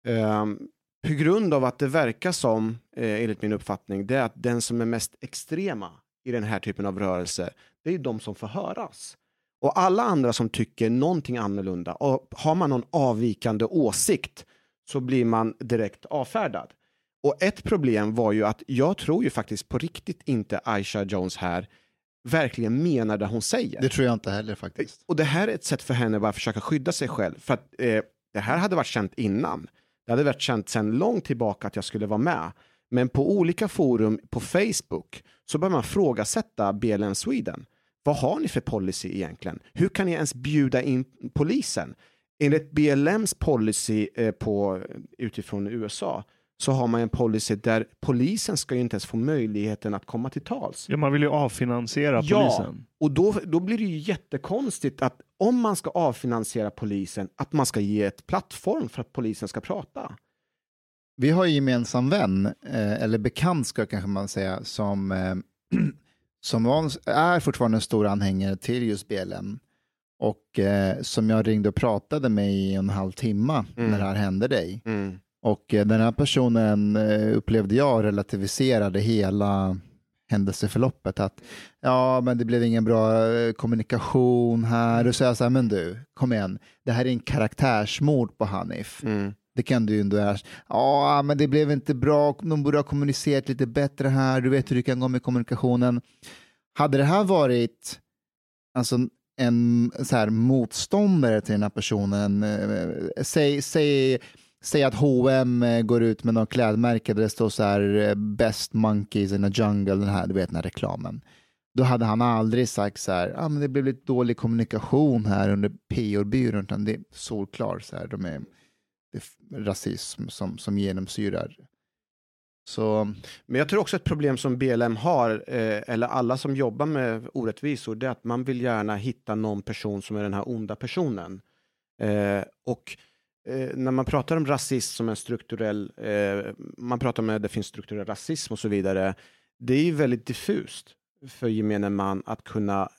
Speaker 2: Ehm, på grund av att det verkar som, eh, enligt min uppfattning, det är att den som är mest extrema i den här typen av rörelse, det är de som får höras. Och alla andra som tycker någonting annorlunda, och har man någon avvikande åsikt så blir man direkt avfärdad. Och ett problem var ju att jag tror ju faktiskt på riktigt inte Aisha Jones här verkligen menar det hon säger.
Speaker 3: Det tror jag inte heller faktiskt.
Speaker 2: Och det här är ett sätt för henne att bara försöka skydda sig själv. För att eh, det här hade varit känt innan. Det hade varit känt sedan långt tillbaka att jag skulle vara med. Men på olika forum på Facebook så börjar man frågasätta BLM Sweden. Vad har ni för policy egentligen? Hur kan ni ens bjuda in polisen? Enligt BLMs policy eh, på, utifrån USA så har man en policy där polisen ska ju inte ens få möjligheten att komma till tals.
Speaker 1: Ja, man vill ju avfinansiera
Speaker 2: Ja.
Speaker 1: polisen.
Speaker 2: Och då, då blir det ju jättekonstigt att om man ska avfinansiera polisen, att man ska ge ett plattform för att polisen ska prata.
Speaker 3: Vi har en gemensam vän, eh, eller bekant ska kanske man säga, som, eh, som är fortfarande en stor anhängare till just BLM. Och eh, som jag ringde och pratade med i en halv timme
Speaker 2: Mm.
Speaker 3: när det här hände dig. Och eh, den här personen eh, upplevde jag relativiserade hela händelseförloppet. Att ja, men det blev ingen bra eh, kommunikation här. Så är jag så här, men du, kom igen. Det här är en karaktärsmord på Hanif.
Speaker 2: Mm.
Speaker 3: Det kan du ju ändå är. Ja, men det blev inte bra. De borde ha kommunicerat lite bättre här. Du vet hur det kan gå med kommunikationen. Hade det här varit alltså, en så här, motståndare till den här personen, eh, säg, säg, säg att H&M går ut med något klädmärke där det står så här eh, best monkeys in a jungle, den här, du vet den här reklamen. Då hade han aldrig sagt så här, ah, men det blev lite dålig kommunikation här under PR-byrån, utan det är solklart så här, de är, det är rasism som, som genomsyrar. Så
Speaker 2: Men jag tror också ett problem som BLM har, eh, eller alla som jobbar med orättvisor, det är att man vill gärna hitta någon person som är den här onda personen. Eh, och eh, när man pratar om rasism som en strukturell, eh, man pratar om att det finns strukturell rasism och så vidare, det är ju väldigt diffust för gemene man att kunna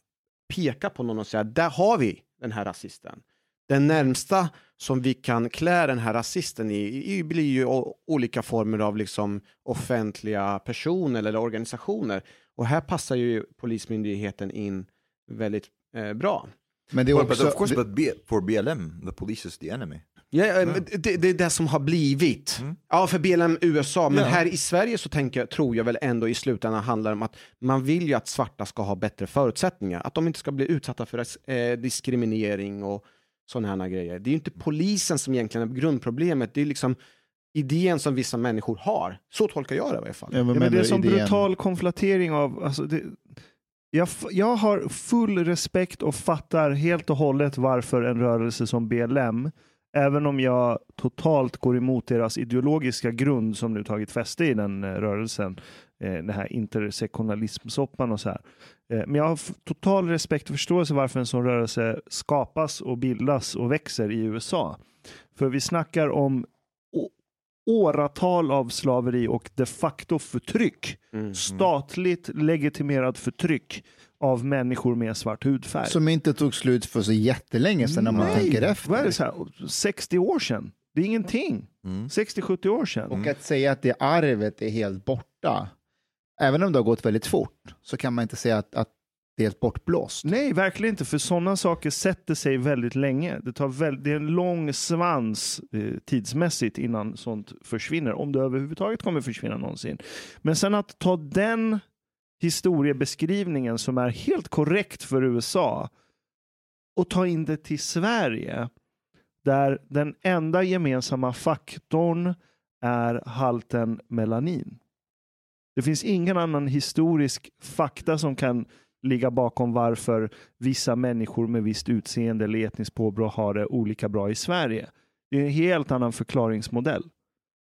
Speaker 2: peka på någon och säga, där har vi den här rasisten. Den närmsta som vi kan klä den här rasisten i, i blir ju olika former av liksom offentliga personer eller organisationer. Och här passar ju Polismyndigheten in väldigt eh, bra.
Speaker 3: Men det är också...
Speaker 4: but of course, but for BLM, the police is the enemy.
Speaker 2: Ja, men det, det är det som har blivit.
Speaker 4: Mm.
Speaker 2: Ja, för BLM USA, men
Speaker 4: Ja.
Speaker 2: här i Sverige så tänker, jag- tror jag väl ändå i slutändan handlar om att man vill ju att svarta ska ha bättre förutsättningar. Att de inte ska bli utsatta för eh, diskriminering och sådana här grejer. Det är ju inte polisen som egentligen är grundproblemet, det är liksom idén som vissa människor har. Så tolkar jag det i alla fall.
Speaker 3: Ja, vad
Speaker 1: Ja, men det är som
Speaker 3: idén?
Speaker 1: brutal konflatering av, alltså det, jag, jag har full respekt och fattar helt och hållet varför en rörelse som BLM, även om jag totalt går emot deras ideologiska grund som nu tagit fäste i den eh, rörelsen, eh, den här intersektionalismsoppan och så här. Eh, men jag har total respekt och förståelse varför en sån rörelse skapas och bildas och växer i USA. För vi snackar om åratal av slaveri och de facto förtryck
Speaker 2: Mm.
Speaker 1: statligt legitimerat förtryck av människor med svart hudfärg.
Speaker 3: Som inte tog slut för så jättelänge sedan när man tänker efter.
Speaker 1: Vad är det så här, 60 år sedan? Det är ingenting.
Speaker 4: Mm.
Speaker 1: 60-70 år sedan.
Speaker 3: Och att säga att det arvet är helt borta, även om det har gått väldigt fort, så kan man inte säga att, att det är helt bortblåst.
Speaker 1: Nej, verkligen inte. För sådana saker sätter sig väldigt länge. Det, tar väl, det är en lång svans eh, tidsmässigt innan sånt försvinner. Om det överhuvudtaget kommer försvinna någonsin. Men sen att ta den historiebeskrivningen som är helt korrekt för USA och ta in det till Sverige. Där den enda gemensamma faktorn är halten melanin. Det finns ingen annan historisk fakta som kan ligga bakom varför vissa människor med visst utseende eller etniskt påbrå har det olika bra i Sverige. Det är en helt annan förklaringsmodell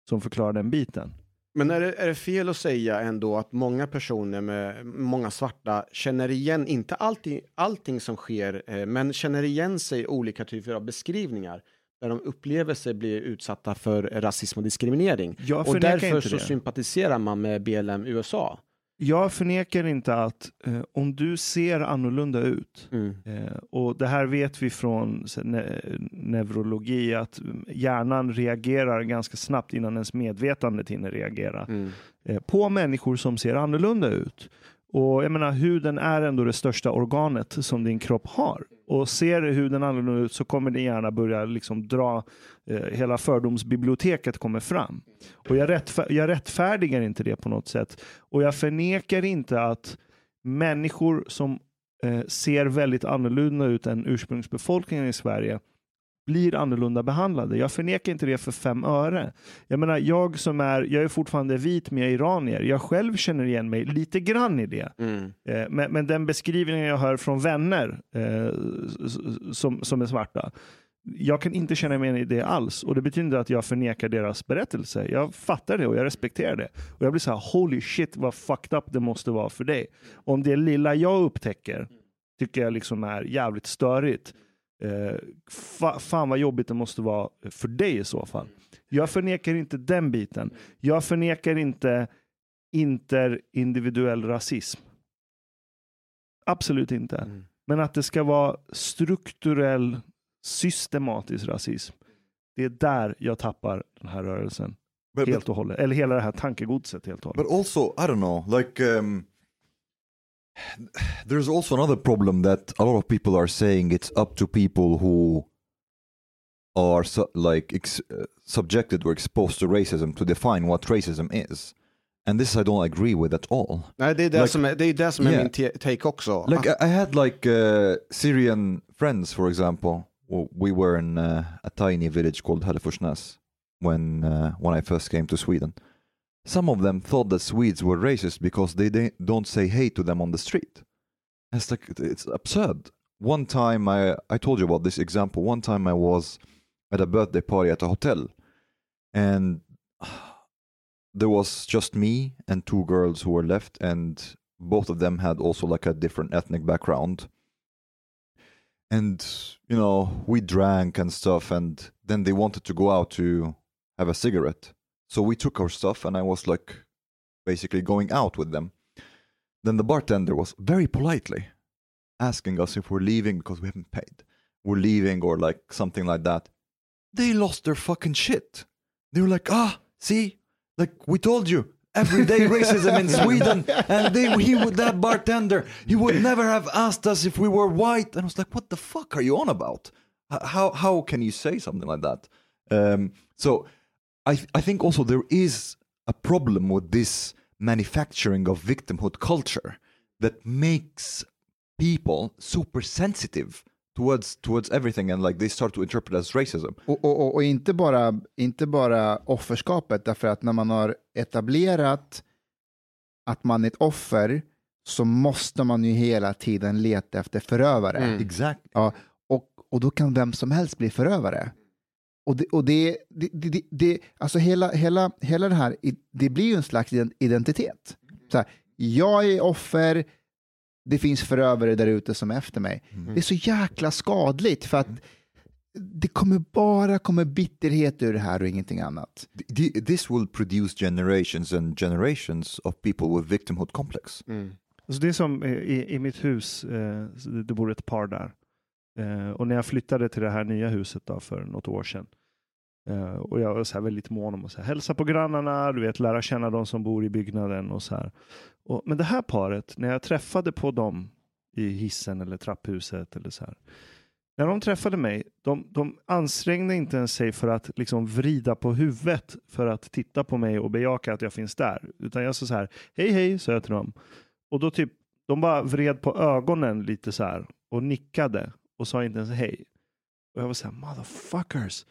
Speaker 1: som förklarar den biten.
Speaker 2: Men är det, är det fel att säga ändå att många personer med många svarta känner igen, inte alltid, allting som sker, eh, men känner igen sig i olika typer av beskrivningar där de upplever sig bli utsatta för rasism och diskriminering. Och därför så sympatiserar man med BLM USA.
Speaker 1: Jag förnekar inte att eh, om du ser annorlunda ut
Speaker 2: Mm.
Speaker 1: Eh, och det här vet vi från ne neurologi att hjärnan reagerar ganska snabbt innan ens medvetandet hinner reagera
Speaker 2: Mm.
Speaker 1: eh, på människor som ser annorlunda ut. Och jag menar, huden är ändå det största organet som din kropp har. Och ser huden annorlunda ut så kommer din hjärna börja liksom dra, eh, hela fördomsbiblioteket kommer fram. Och jag, rättfär jag rättfärdigar inte det på något sätt. Och jag förnekar inte att människor som eh, ser väldigt annorlunda ut än ursprungsbefolkningen i Sverige blir annorlunda behandlade. Jag förnekar inte det för fem öre. Jag menar, jag som är, jag är fortfarande vit men jag är iranier. Jag själv känner igen mig lite grann i det.
Speaker 2: Mm.
Speaker 1: Eh, men, men den beskrivningen jag hör från vänner eh, som, som är svarta, jag kan inte känna mig i det alls. Och det betyder att jag förnekar deras berättelse. Jag fattar det och jag respekterar det. Och jag blir så här, holy shit vad fucked up det måste vara för dig. Om det lilla jag upptäcker tycker jag liksom är jävligt störigt. Eh, fa, fan vad jobbigt det måste vara för dig i så fall. Jag förnekar inte den biten. Jag förnekar inte interindividuell rasism. Absolut inte.
Speaker 2: Mm.
Speaker 1: Men att det ska vara strukturell, systematisk rasism. Det är där jag tappar den här rörelsen
Speaker 4: But,
Speaker 1: helt och hållet. Eller hela det här tankegodset helt och hållet.
Speaker 4: but also, I don't know, like um, there's also another problem that a lot of people are saying it's up to people who are su- like ex- uh, subjected or exposed to racism to define what racism is. And this I don't agree with at all.
Speaker 2: Nej, det är det
Speaker 4: Like-
Speaker 2: som är, det är, det som är
Speaker 4: Yeah.
Speaker 2: min te- take också.
Speaker 4: Like
Speaker 2: Ah,
Speaker 4: I, I had like uh, Syrian friends, for example. We were in uh, a tiny village called Hälleforsnäs when uh, when I first came to Sweden. Some of them thought that Swedes were racist because they de- don't say hey to them on the street. It's like it's absurd. One time I I told you about this example. One time I was at a birthday party at a hotel, and there was just me and two girls who were left, and both of them had also like a different ethnic background. And you know, we drank and stuff, and then they wanted to go out to have a cigarette. So we took our stuff, and I was like basically going out with them. Then the bartender was very politely asking us if we're leaving because we haven't paid. We're leaving or like something like that. They lost their fucking shit. They were like, ah, see, like we told you, everyday racism in Sweden, and they he would that bartender, he would never have asked us if we were white. And I was like, what the fuck are you on about? How how can you say something like that? Um, so I I think also there is a problem with this manufacturing of victimhood culture that makes people super sensitive towards towards everything and like they start to interpret as racism.
Speaker 3: Och, och, och, och inte, bara, inte bara offerskapet, därför att när man har etablerat att man är ett offer så måste man ju hela tiden leta efter förövare.
Speaker 2: Mm.
Speaker 4: Exactly.
Speaker 3: Ja, och, och då kan vem som helst bli förövare. Och det, och det, det, det, det, alltså hela, hela, hela det här, det blir ju en slags ident- identitet. Så här, jag är offer, det finns förövare där ute som är efter mig. Det är så jäkla skadligt för att det kommer bara komma bitterhet ur det här och ingenting annat.
Speaker 4: Th- This will produce generations and generations of people with victimhood complex.
Speaker 2: Mm.
Speaker 1: Alltså det är som i, i mitt hus, eh, det bor ett par där. Eh, och när jag flyttade till det här nya huset då för något år sedan. Eh, och jag var så här väldigt mån om att så här, hälsa på grannarna, du vet, lära känna de som bor i byggnaden och så här. Och, men det här paret, när jag träffade på dem i hissen eller trapphuset eller så här. När de träffade mig, de, de ansträngde inte ens sig för att liksom vrida på huvudet för att titta på mig och bejaka att jag finns där. Utan jag sa så här, hej hej, sa jag till dem. Och då typ, de bara vred på ögonen lite så här och nickade och sa inte ens hej. Och jag var så här, motherfuckers.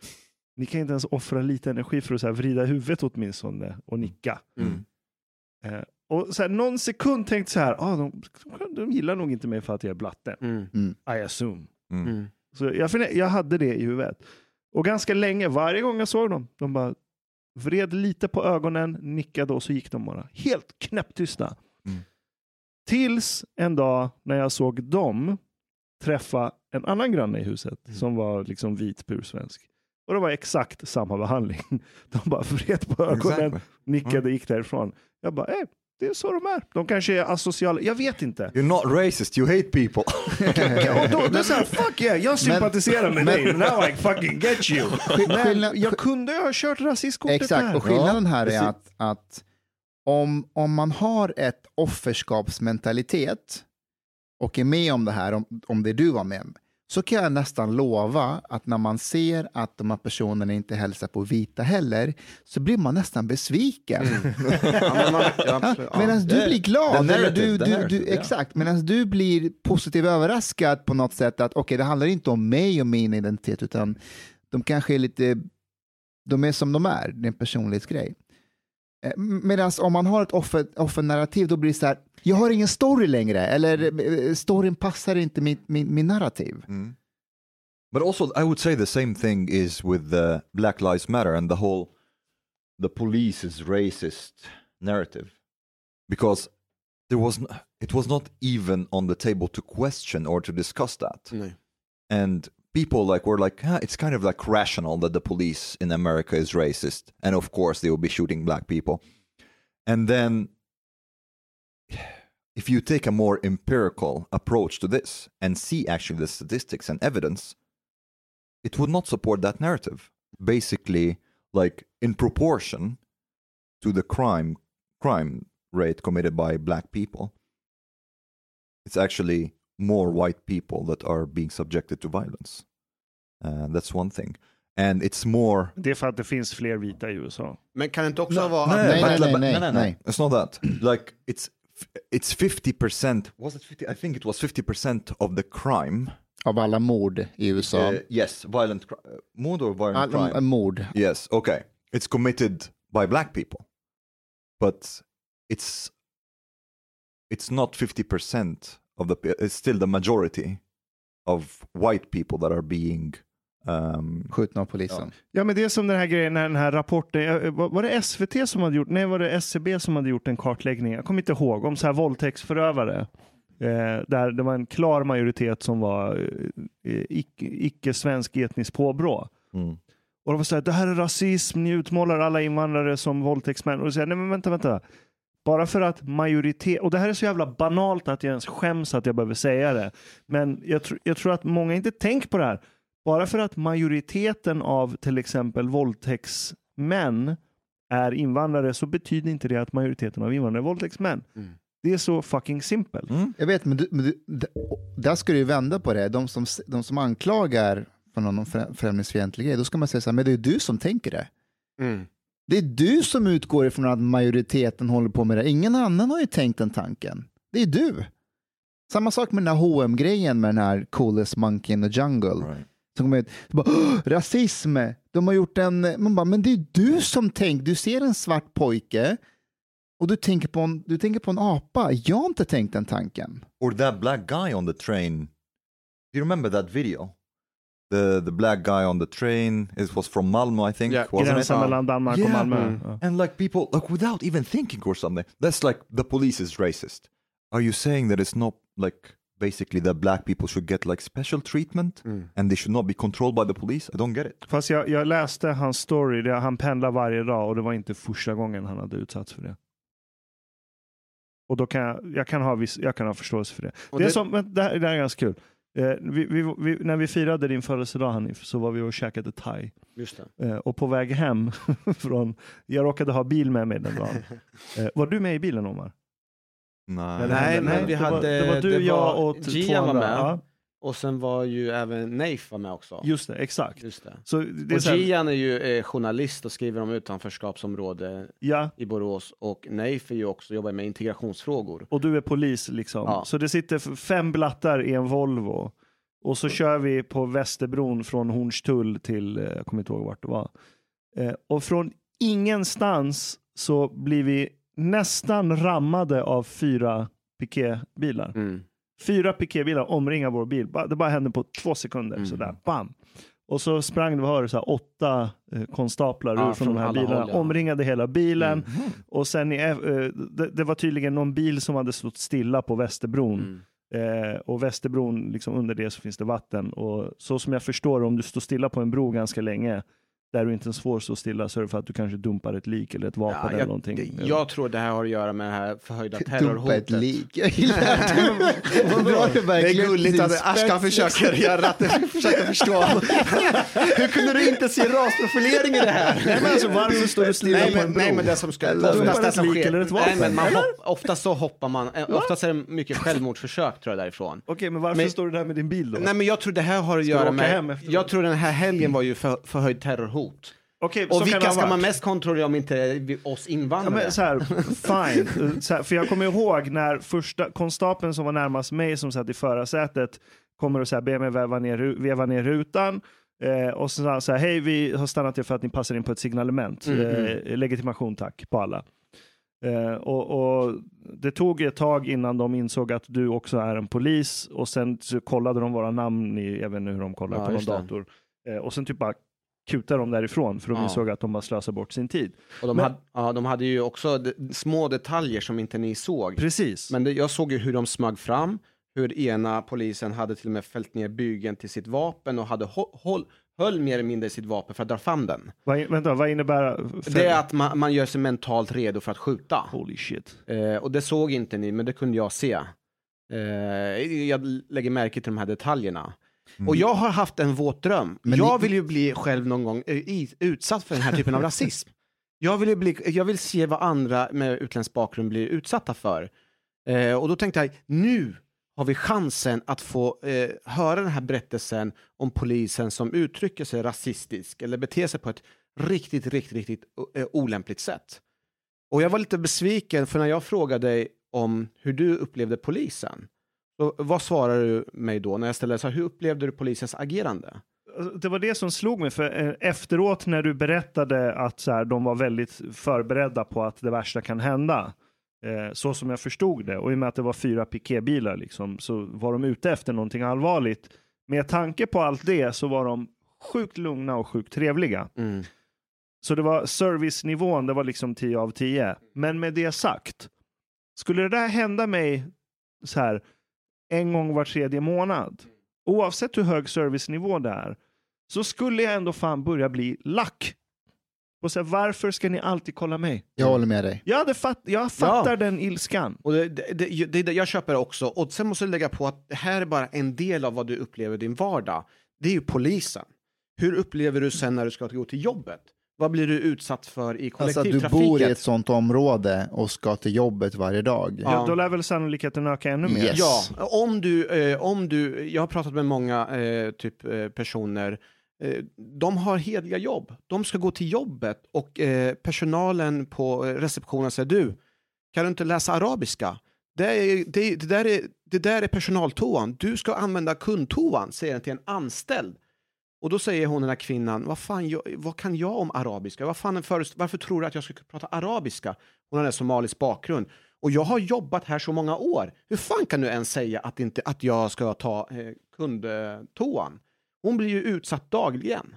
Speaker 1: Ni kan inte ens offra lite energi för att så här vrida huvudet åtminstone och nicka.
Speaker 2: Mm.
Speaker 1: Eh, och så här, någon sekund tänkte så här, ah, de, de gillar nog inte mig för att jag är blatte.
Speaker 2: Mm.
Speaker 1: I assume.
Speaker 4: Mm.
Speaker 2: Mm.
Speaker 1: Så jag, jag hade det i huvudet. Och ganska länge, varje gång jag såg dem, de bara vred lite på ögonen, nickade och så gick de bara. Helt knäpptysta.
Speaker 4: Mm.
Speaker 1: Tills en dag när jag såg dem träffa en annan granne i huset som var liksom vit pursvensk. Och det var exakt samma behandling. De bara vred på ögonen,
Speaker 4: Exactly.
Speaker 1: nickade, gick därifrån. Jag bara, eh, det är så de är. De kanske är asociala. Jag vet inte.
Speaker 4: You're not racist, you hate people.
Speaker 1: och då, då så här, fuck yeah, jag sympatiserar med dig. Now I fucking get you. Men jag kunde ju ha kört rasistkortet
Speaker 3: Exakt,
Speaker 1: där.
Speaker 3: och skillnaden här är att, att om, om man har ett offerskapsmentalitet och är med om det här, om, om det du var med om, så kan jag nästan lova att när man ser att de här personerna inte hälsar på vita heller, så blir man nästan besviken.
Speaker 2: Man, ja.
Speaker 3: Medan du blir glad, eller du, du, du,
Speaker 4: ja.
Speaker 3: exakt, medan du blir positivt överraskad på något sätt att okej, det handlar inte om mig och min identitet, utan de kanske är lite, de är som de är, det är en personlighetsgrej. Eh, Medan om man har ett offer, offernarrativ, då blir det så här, jag har ingen story längre, eller eh, storyn passar inte min, min, min narrativ.
Speaker 4: Mm. But also, I would say the same thing is with the Black Lives Matter and the whole the police is racist narrative, because there was it was not even on the table to question or to discuss that,
Speaker 2: Nej.
Speaker 4: and people like were like, ah, it's kind of like rational that the police in America is racist, and of course they will be shooting black people, and then if you take a more empirical approach to this and see actually the statistics and evidence, it would not support that narrative. Basically, like in proportion to the crime crime rate committed by black people, it's actually more white people that are being subjected to violence. Uh, that's one thing, and it's more.
Speaker 1: Det är för att det finns fler vita i USA.
Speaker 2: Men kan det inte också vara...
Speaker 3: nej,
Speaker 2: att-
Speaker 3: nej,
Speaker 4: but-
Speaker 3: nej,
Speaker 4: but-
Speaker 3: nej.
Speaker 4: It's not that. like it's it's fifty percent. Was it fifty? I think it was fifty percent of the crime.
Speaker 3: Av alla mord i USA.
Speaker 4: Uh, yes, violent cri- uh, mord or violent
Speaker 3: Alla
Speaker 4: crime.
Speaker 3: mord.
Speaker 4: Yes, okay. It's committed by black people, but it's it's not fifty percent of the. It's still the majority of white people that are being. Um,
Speaker 3: Skjutna av polisen.
Speaker 1: Ja, men det är som den här grejen när den här rapporten, eh, var var det SVT som hade gjort, nej var det SCB som hade gjort en kartläggning, jag kommer inte ihåg, om så här våldtäktsförövare. Eh, där det var en klar majoritet som var eh, icke- icke-svensk etnisk påbrå.
Speaker 4: mm.
Speaker 1: Och de var så här, det här är rasism, ni utmålar alla invandrare som våldtäktsmän. Och då säger nej men vänta, vänta. Bara för att majoritet, och det här är så jävla banalt att jag ens skäms att jag behöver säga det. Men jag, tr- jag tror att många inte tänker på det här. Bara för att majoriteten av till exempel våldtäktsmän är invandrare så betyder inte det att majoriteten av invandrare är våldtäktsmän.
Speaker 2: Mm.
Speaker 1: Det är så fucking simpelt.
Speaker 4: Mm.
Speaker 3: Jag vet, men, du, men du, där ska du ju vända på det. De som, de som anklagar för någon frä- främlingsfientlig grej, då ska man säga så här, men det är du som tänker det.
Speaker 2: Mm.
Speaker 3: Det är du som utgår ifrån att majoriteten håller på med det. Ingen annan har ju tänkt den tanken. Det är du. Samma sak med den här hm grejen med den här coolest monkey in the jungle.
Speaker 4: Right.
Speaker 3: Som kommer ut, bara, "Åh, rasism, de har gjort en, man bara, men det är du som tänker, du ser en svart pojke och du tänker på en, du tänker på en apa. Jag har inte tänkt den tanken.
Speaker 4: Or that black guy on the train. Do you remember that video? The the black guy on the train. It was from Malmö, I think.
Speaker 2: Yeah,
Speaker 4: wasn't it?
Speaker 1: Mellan Danmark och
Speaker 4: Yeah.
Speaker 1: Malmö.
Speaker 2: Mm.
Speaker 1: Ja.
Speaker 4: And like people, like without even thinking or something, that's like the police is racist. Are you saying that it's not like basically that black people should get like special treatment
Speaker 2: Mm.
Speaker 4: and they should not be controlled by the police? I don't get it.
Speaker 1: Fast jag, jag läste hans story, det, han pendlar varje dag och det var inte första gången han hade utsatts för det. Och då kan jag, jag, kan ha viss, jag kan ha förståelse för det.
Speaker 2: Och
Speaker 1: det, är
Speaker 2: det-
Speaker 1: som, men det, här, det här är ganska kul. Eh, vi, vi, vi, när vi firade din födelsedag Hanif så var vi och käkade thai.
Speaker 2: Just det.
Speaker 1: Eh, och på väg hem från, jag råkade ha bil med mig den dagen. Eh, var du med i bilen Omar?
Speaker 4: Nej.
Speaker 2: Nej,
Speaker 1: hände-
Speaker 2: men vi
Speaker 1: det var,
Speaker 2: hade-
Speaker 1: det var du,
Speaker 2: det
Speaker 1: jag
Speaker 2: var-
Speaker 1: och
Speaker 2: Gian var
Speaker 1: andra.
Speaker 2: med.
Speaker 1: Ja,
Speaker 2: Och sen var ju även Neif var med också.
Speaker 1: just det, exakt.
Speaker 2: Just det.
Speaker 1: Så det är
Speaker 2: Och
Speaker 1: här,
Speaker 2: Gian är ju eh, journalist och skriver om utanförskapsområde
Speaker 1: ja,
Speaker 2: i Borås och Neif är ju också jobbar med integrationsfrågor.
Speaker 1: och du är polis liksom.
Speaker 2: Ja.
Speaker 1: Så det sitter fem blattar i en Volvo. Och så kör vi på Västerbron från Hornstull till, eh, jag kommer inte ihåg vart det var. Eh, och från ingenstans så blir vi nästan rammade av fyra piketbilar.
Speaker 2: Mm.
Speaker 1: Fyra piketbilar omringar vår bil. Det bara hände på två sekunder.
Speaker 2: Mm.
Speaker 1: Sådär, bam. Och så sprang det, vad det, så här, åtta eh, konstaplar
Speaker 2: Ja,
Speaker 1: ur från, de här bilarna.
Speaker 2: håll, ja.
Speaker 1: Omringade hela bilen.
Speaker 2: Mm.
Speaker 1: Och sen i, eh, det, det var tydligen någon bil som hade stått stilla på Västerbron.
Speaker 2: Mm.
Speaker 1: Eh, och Västerbron, liksom under det så finns det vatten. Och så som jag förstår om du står stilla på en bro ganska länge, där du inte ens får stå stilla, så är det för att du kanske dumpar ett lik eller ett vapen
Speaker 2: Ja,
Speaker 1: eller
Speaker 2: jag,
Speaker 1: någonting.
Speaker 2: det, jag tror det här har att göra med det här förhöjda
Speaker 3: Dumpa ett
Speaker 2: terrorhotet.
Speaker 3: lik. Jag gillar att drar det verkligen till sin spets, liksom.
Speaker 2: göra att försöka förstå. Hur kunde du inte se rasprofilering i det här?
Speaker 1: Nej, men alltså, varför står du stilla
Speaker 2: nej,
Speaker 1: på en bro?
Speaker 2: nej men det som ska,
Speaker 3: Eller
Speaker 2: oftast det
Speaker 1: ett
Speaker 2: som
Speaker 1: lik
Speaker 2: sker,
Speaker 1: eller ett
Speaker 2: nej,
Speaker 1: vapen,
Speaker 2: men man
Speaker 1: eller?
Speaker 2: hopp, oftast så hoppar man, eh, oftast är det mycket självmordsförsök tror jag därifrån.
Speaker 1: Okej, men varför
Speaker 2: Men-
Speaker 1: står du där med din bil då?
Speaker 2: Nej men jag tror det här har att göra med, jag tror den här helgen var ju för, förhöjd terrorhot.
Speaker 1: Okej, så
Speaker 2: Och vilka ska man mest kontrollera om inte oss
Speaker 1: Ja,
Speaker 2: invandrare?
Speaker 1: men så här, fine. Så här, för jag kommer ihåg när första konstapeln som var närmast mig som satt i förarsätet kommer och så här, ber mig väva ner, veva ner rutan. Eh, och så här, hej vi har stannat er för att ni passar in på ett signalement.
Speaker 2: Mm,
Speaker 1: Eh, legitimation tack på alla. Eh, och, och det tog ett tag innan de insåg att du också är en polis och sen så kollade de våra namn i, jag vet inte hur de kollade
Speaker 2: Ja,
Speaker 1: på någon dator. Eh, och sen typ bara kutade de därifrån för de
Speaker 2: Ja.
Speaker 1: insåg att de bara slösade bort sin tid.
Speaker 2: och de,
Speaker 1: men-
Speaker 2: hade, ja, de hade ju också de, små detaljer som inte ni såg.
Speaker 1: Precis.
Speaker 2: Men det, jag såg ju hur de smög fram, hur ena polisen hade till och med fällt ner bygeln till sitt vapen och hade håll, höll mer eller mindre sitt vapen för att dra fram den.
Speaker 1: Vad, vänta, vad innebär
Speaker 2: Det är att man, man gör sig mentalt redo för att skjuta.
Speaker 1: Holy shit.
Speaker 2: Eh, och det såg inte ni, men det kunde jag se. Eh, jag lägger märke till de här detaljerna. Och jag har haft en våt dröm.
Speaker 3: Men
Speaker 2: jag vill ju bli själv någon gång eh, utsatt för den här typen av rasism. Jag vill, bli, jag vill se vad andra med utländsk bakgrund blir utsatta för. Eh, och då tänkte jag, nu har vi chansen att få eh, höra den här berättelsen om polisen som uttrycker sig rasistiskt eller beter sig på ett riktigt, riktigt, riktigt eh, olämpligt sätt. Och jag var lite besviken för när jag frågade dig om hur du upplevde polisen, så vad svarade du mig då när jag ställde så här, hur upplevde du polisens agerande?
Speaker 1: Det var det som slog mig, för eh, efteråt när du berättade att så här, de var väldigt förberedda på att det värsta kan hända, eh, så som jag förstod det, och i och med att det var fyra piketbilar liksom, så var de ute efter någonting allvarligt. Med tanke på allt det så var de sjukt lugna och sjukt trevliga.
Speaker 2: Mm.
Speaker 1: Så det var servicenivån, det var liksom 10 av 10. Men med det sagt, skulle det där hända mig så här en gång var tredje månad, oavsett hur hög servicenivå det är, så skulle jag ändå fan börja bli lack. Och så här, varför ska ni alltid kolla mig?
Speaker 3: Jag håller med dig.
Speaker 1: Jag, fatt, jag fattar den ilskan.
Speaker 2: Och det, det, det, det, jag köper det också. Och sen måste du lägga på att det här är bara en del av vad du upplever i din vardag. Det är ju polisen. Hur upplever du sen när du ska gå till jobbet? Vad blir du utsatt för i
Speaker 3: Alltså att du
Speaker 2: kollektivtrafiken?
Speaker 3: bor i ett sånt område och ska till jobbet varje dag.
Speaker 2: Ja.
Speaker 1: Ja. Då lär väl sannolikheten öka ännu mer.
Speaker 3: Yes.
Speaker 2: Ja, om du, eh, om du, jag har pratat med många eh, typ eh, personer, eh, de har hedliga jobb. De ska gå till jobbet och eh, personalen på eh, receptionen säger du, kan du inte läsa arabiska? Det, är, det, det, där är, det där är personaltoan, du ska använda kundtoan, säger den till en anställd. Och då säger hon den här kvinnan, vad, fan, jag, vad kan jag om arabiska? Vad fan, förest, varför tror du att jag ska prata arabiska? Hon har en somalisk bakgrund. Och jag har jobbat här så många år. Hur fan kan du ens säga att, inte, att jag ska ta eh, kundtoan? Hon blir ju utsatt dagligen.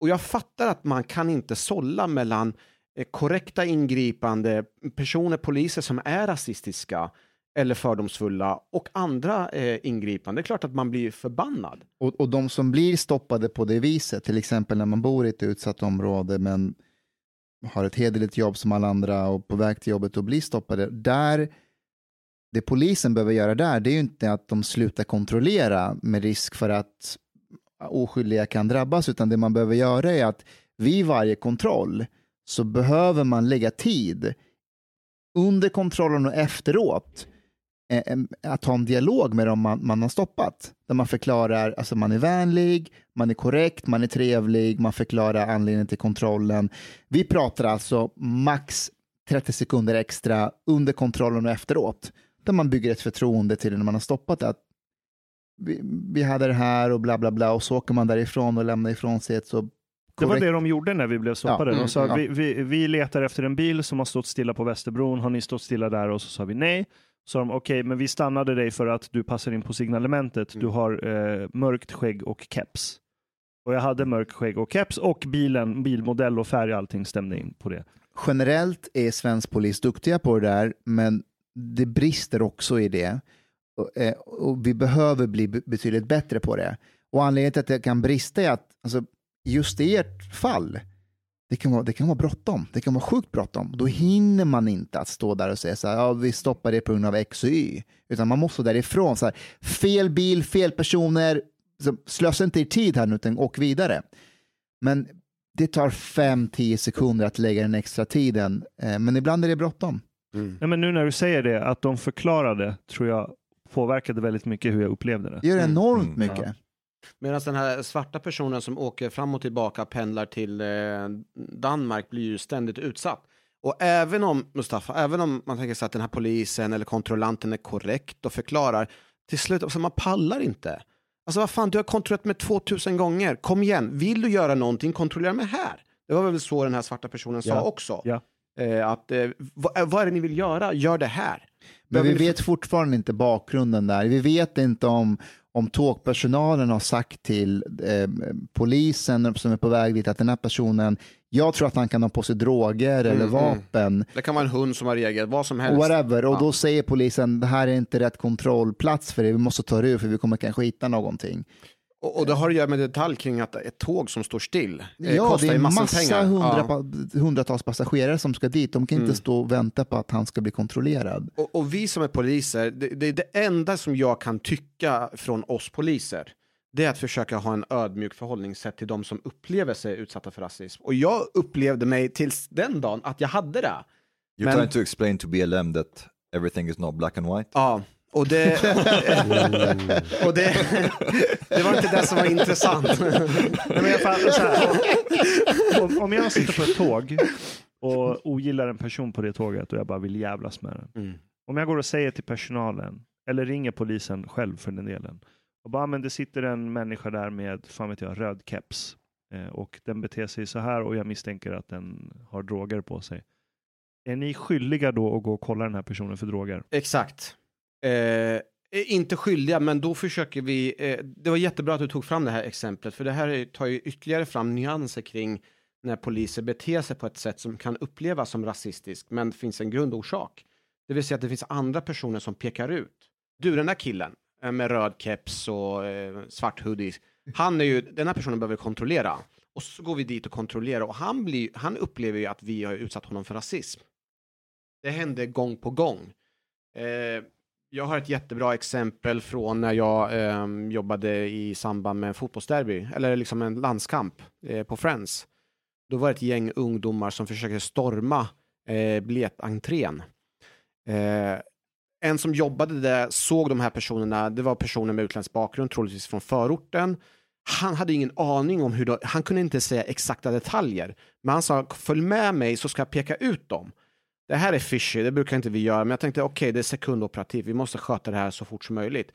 Speaker 2: Och jag fattar att man kan inte sålla mellan eh, korrekta ingripande personer, poliser som är rasistiska eller fördomsfulla och andra eh, ingripande. Det är klart att man blir förbannad.
Speaker 3: Och, och de som blir stoppade på det viset, till exempel när man bor i ett utsatt område men har ett hederligt jobb som alla andra och på väg till jobbet och blir stoppade, där det polisen behöver göra där, det är ju inte att de slutar kontrollera med risk för att oskyldiga kan drabbas, utan det man behöver göra är att vid varje kontroll så behöver man lägga tid under kontrollen och efteråt att ha en dialog med dem man, man har stoppat. Där man förklarar, alltså man är vänlig, man är korrekt, man är trevlig, man förklarar anledningen till kontrollen. Vi pratar alltså max 30 sekunder extra under kontrollen och efteråt. Där man bygger ett förtroende till när man har stoppat det. Att vi, vi hade det här och bla bla bla och så åker man därifrån och lämnar ifrån sig ett så
Speaker 1: Det var
Speaker 3: korrekt
Speaker 1: det de gjorde när vi blev stoppade.
Speaker 3: Ja,
Speaker 1: de sa,
Speaker 3: mm,
Speaker 1: vi, vi, vi letar efter en bil som har stått stilla på Västerbron. Har ni stått stilla där? Och så sa vi nej. Så sa de okej, men vi stannade dig för att du passar in på signalementet. Du har eh, mörkt skägg och keps. Och jag hade mörkt skägg och keps och bilen, bilmodell och färg, allting stämde in på det.
Speaker 3: generellt är svensk polis duktiga på det där, men det brister också i det. Och, eh, och vi behöver bli be- betydligt bättre på det. Och anledningen till att det kan brista är att alltså, just i ert fall, det kan, vara, det kan vara bråttom. Det kan vara sjukt bråttom. Då hinner man inte att stå där och säga så här, ja, vi stoppar det på grund av X och Y. Utan man måste därifrån. Så här, fel bil, fel personer. Så slösa inte er tid här nu, utan åk vidare. Men det tar 5-10 sekunder att lägga den extra tiden. Eh, Men ibland är det bråttom.
Speaker 2: Mm.
Speaker 1: Nej, men nu när du säger det, att de förklarade, tror jag påverkade väldigt mycket hur jag upplevde det.
Speaker 3: Det gör
Speaker 2: Mm.
Speaker 3: enormt
Speaker 4: Mm.
Speaker 3: mycket.
Speaker 2: Medan den här svarta personen som åker fram och tillbaka pendlar till eh, Danmark blir ju ständigt utsatt. Och även om, Mustafa, även om man tänker sig att den här polisen eller kontrollanten är korrekt och förklarar, till slut, alltså man pallar inte. Alltså vad fan, du har kontrollerat mig 2000 gånger, kom igen, vill du göra någonting, kontrollera mig här. Det var väl så den här svarta personen sa
Speaker 1: Ja.
Speaker 2: också.
Speaker 1: Ja.
Speaker 2: Eh, att, eh, vad, vad är det ni vill göra, gör det här.
Speaker 3: Men vi vet fortfarande inte bakgrunden där. Vi vet inte om, om tågpersonalen har sagt till eh, polisen som är på väg dit att den här personen, jag tror att han kan ha på sig droger eller
Speaker 2: mm.
Speaker 3: vapen.
Speaker 2: Det kan vara en hund som har reagerat, vad som helst.
Speaker 3: Whatever. Och
Speaker 2: Ja.
Speaker 3: då säger polisen, det här är inte rätt kontrollplats för det, vi måste ta det ur för vi kommer kanske hitta någonting.
Speaker 2: Och, och det har att göra med detalj kring att ett tåg som står still eh,
Speaker 3: Ja,
Speaker 2: kostar
Speaker 3: det
Speaker 2: ju
Speaker 3: är
Speaker 2: massor
Speaker 3: massa
Speaker 2: pengar.
Speaker 3: hundra,
Speaker 2: Ja.
Speaker 3: pa- hundratals passagerare som ska dit. De kan
Speaker 2: Mm.
Speaker 3: inte stå och vänta på att han ska bli kontrollerad.
Speaker 2: Och, och vi som är poliser, det, det är det enda som jag kan tycka från oss poliser. Det är att försöka ha en ödmjuk förhållningssätt till de som upplever sig utsatta för rasism. Och jag upplevde mig tills den dagen att jag hade det.
Speaker 4: You're
Speaker 2: Men-
Speaker 4: trying to explain to BLM that everything is not black and white.
Speaker 2: Ja, och det... och det, det var inte det som var intressant.
Speaker 1: Nej, men jag fattar så här, om, om jag sitter på ett tåg och ogillar en person på det tåget och jag bara vill jävlas med den.
Speaker 2: Mm.
Speaker 1: Om jag går och säger till personalen, eller ringer polisen själv för den delen, och bara, men det sitter en människa där med, fan vet jag, röd keps eh, och den beter sig så här och jag misstänker att den har droger på sig. Är ni skyldiga då att gå och kolla den här personen för droger?
Speaker 2: Exakt. Eh, inte skyldiga, men då försöker vi... Eh, det var jättebra att du tog fram det här exemplet, för det här tar ju ytterligare fram nyanser kring när poliser beter sig på ett sätt som kan upplevas som rasistiskt, men det finns en grundorsak. Det vill säga att det finns andra personer som pekar ut. Du, den där killen eh, med röd keps och eh, svart hoodie, han är ju, den här personen behöver kontrollera. Och så går vi dit och kontrollerar och han, blir, han upplever ju att vi har utsatt honom för rasism. Det hände gång på gång. Eh, jag har ett jättebra exempel från när jag eh, jobbade i samband med en fotbollsderby, eller liksom en landskamp eh, på Friends. Då var det ett gäng ungdomar som försökte storma eh, biljettentrén. Eh, en som jobbade där såg de här personerna, det var personer med utländsk bakgrund, troligtvis från förorten. Han hade ingen aning om hur de, han kunde inte säga exakta detaljer. Men han sa, följ med mig så ska jag peka ut dem. Det här är fishy, det brukar inte vi göra, men jag tänkte okej, det är sekundoperativ, vi måste sköta det här så fort som möjligt.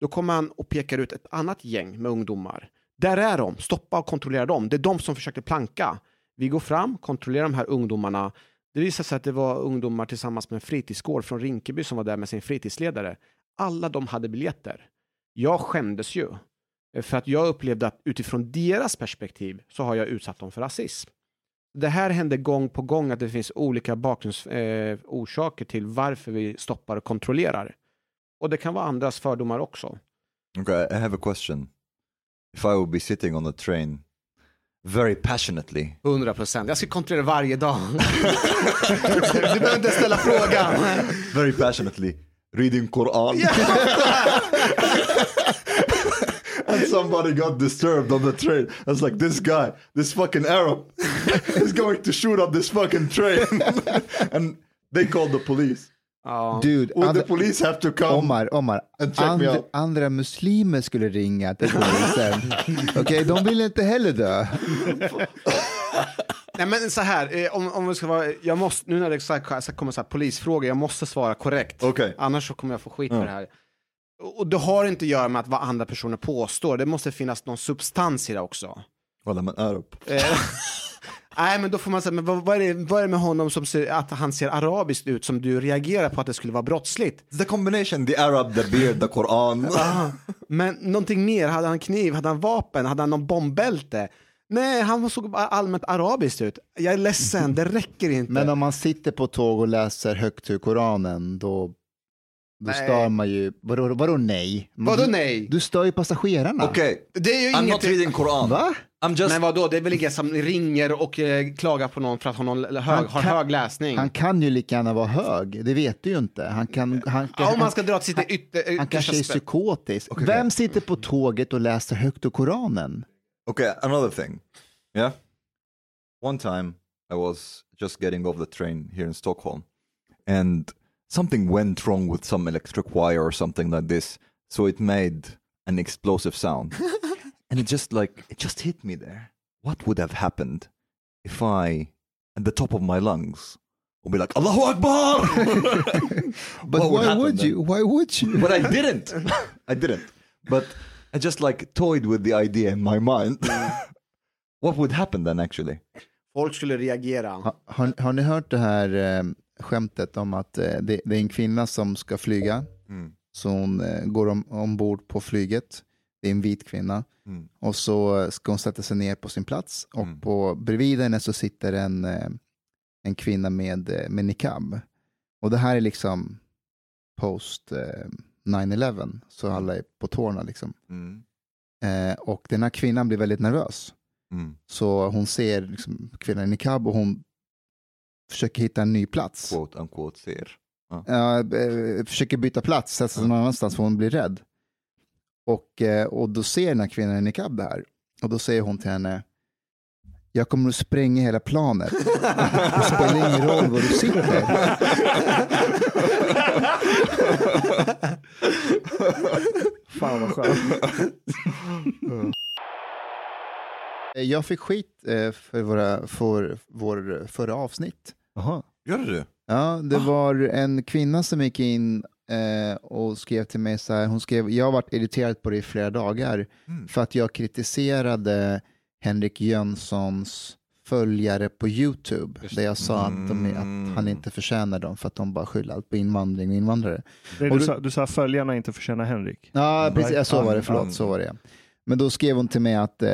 Speaker 2: Då kommer han och pekar ut ett annat gäng med ungdomar. Där är de, stoppa och kontrollera dem. Det är de som försökte planka. Vi går fram, kontrollerar de här ungdomarna. Det visar sig att det var ungdomar tillsammans med en fritidsgård från Rinkeby som var där med sin fritidsledare. Alla de hade biljetter. Jag skämdes ju. Eh, för att jag upplevde att utifrån deras perspektiv så har jag utsatt dem för rasism. Det här händer gång på gång att det finns olika bakgrundsorsaker eh, till varför vi stoppar och kontrollerar. Och det kan vara andras fördomar också.
Speaker 4: Okay, I have a question. If I would be sitting on the train very passionately,
Speaker 2: 100 procent. Jag ska kontrollera varje dag. du behöver inte ställa frågan.
Speaker 4: very passionately, reading Quran. and somebody got disturbed on the train. I was like, this guy, this fucking Arab, is going to shoot up this fucking train. and they called the police.
Speaker 2: Ja.
Speaker 3: Dude,
Speaker 4: Would the police have to come?
Speaker 3: Omar, Omar.
Speaker 4: And check me
Speaker 3: andra,
Speaker 4: out.
Speaker 3: andra muslimer skulle ringa till polisen. Okej, de vill inte heller dö.
Speaker 2: Nej men så här, eh, om, om vi ska vara, jag måste, nu när det så här, så kommer så här polisfrågor, jag måste svara korrekt.
Speaker 4: Okej.
Speaker 2: Annars så kommer jag få skit för det här. Och det har inte att göra med att vad andra personer påstår, det måste finnas någon substans i det också.
Speaker 4: Well, I'm an Arab.
Speaker 2: Eh, Nej men då får man säga, men vad, vad, är det, vad är det med honom som ser, att han ser arabiskt ut som du reagerar på att det skulle vara brottsligt?
Speaker 4: The combination, the Arab, the beard, the Quran.
Speaker 2: Ah, men någonting mer, hade han kniv, hade han vapen, hade han någon bombbälte? Nej, han såg allmänt arabiskt ut. Jag är ledsen, det räcker inte.
Speaker 3: Men om man sitter på tåg och läser högt ur Koranen, då, då
Speaker 2: Nej.
Speaker 3: stör man ju... Vadå, vadå nej?
Speaker 2: Vadå nej?
Speaker 3: Du stör ju passagerarna.
Speaker 4: Okay,
Speaker 2: Det är ju
Speaker 4: I'm
Speaker 2: inget...
Speaker 4: not reading Quran.
Speaker 3: Va?
Speaker 4: I'm just...
Speaker 2: Men vadå, det är väl ingen som ringer och eh, klagar på någon för att ha någon hög,
Speaker 3: Han
Speaker 2: har
Speaker 3: kan-
Speaker 2: hög läsning?
Speaker 3: Han kan ju lika gärna vara hög, det vet du ju inte. Han, kan, han,
Speaker 2: ja, om
Speaker 3: han,
Speaker 2: man ska dra till sitt ytter,
Speaker 3: han
Speaker 2: yttersta
Speaker 3: kanske är psykotisk. Vem sitter på tåget och läser högt ur Koranen?
Speaker 4: Okay, another thing. Yeah. One time I was just getting off the train here in Stockholm and something went wrong with some electric wire or something like this. So it made an explosive sound. and it just like, it just hit me there. What would have happened if I, at the top of my lungs, would be like, Allahu Akbar!
Speaker 3: But
Speaker 4: What would
Speaker 3: why
Speaker 4: happen
Speaker 3: would
Speaker 4: then?
Speaker 3: you? Why would you?
Speaker 4: but I didn't. I didn't. But I just like toyed with the idea in my mind. what would happen then actually?
Speaker 2: Folk skulle reagera.
Speaker 3: Ha- Har, har ni hört det här eh, skämtet om att eh, det, det är en kvinna som ska flyga,
Speaker 4: Mm.
Speaker 3: så hon eh, går om, ombord på flyget, det är en vit kvinna,
Speaker 4: Mm.
Speaker 3: och så ska hon sätta sig ner på sin plats och
Speaker 4: Mm.
Speaker 3: på, bredvid henne så sitter en, eh, en kvinna med, med niqab. Och det här är liksom post eh, 9-11, så alla är på tårna liksom.
Speaker 4: Mm.
Speaker 3: Eh, och den här kvinnan blir väldigt nervös.
Speaker 4: Mm.
Speaker 3: Så hon ser liksom, kvinnan i niqab och hon försöker hitta en ny plats.
Speaker 4: Quote unquote ser.
Speaker 3: Ja, eh, försöker byta plats, sätta sig någon annanstans för hon blir rädd. Och, eh, och då ser den här kvinnan i niqab det här. Och då säger hon till henne, jag kommer att spränga hela planet. Det spelar ingen roll var du sitter.
Speaker 1: Fan vad skönt.
Speaker 3: Eh, Jag fick skit eh, för, våra, för vår förra avsnitt.
Speaker 1: Jaha.
Speaker 4: Gör du?
Speaker 3: Ja, det var en kvinna som gick in eh, och skrev till mig så här, hon skrev, jag har varit irriterad på det i flera dagar
Speaker 4: Mm.
Speaker 3: för att jag kritiserade Henrik Jönssons följare på YouTube, där jag sa att, de, att han inte förtjänar dem för att de bara skyller allt på invandring och invandrare.
Speaker 1: Det
Speaker 3: Och
Speaker 1: du,
Speaker 3: du-
Speaker 1: sa, du sa följarna inte förtjänar Henrik.
Speaker 3: Ja, precis, ja, så var det,
Speaker 4: Mm.
Speaker 3: förlåt, så var det. Men då skrev hon till mig att eh,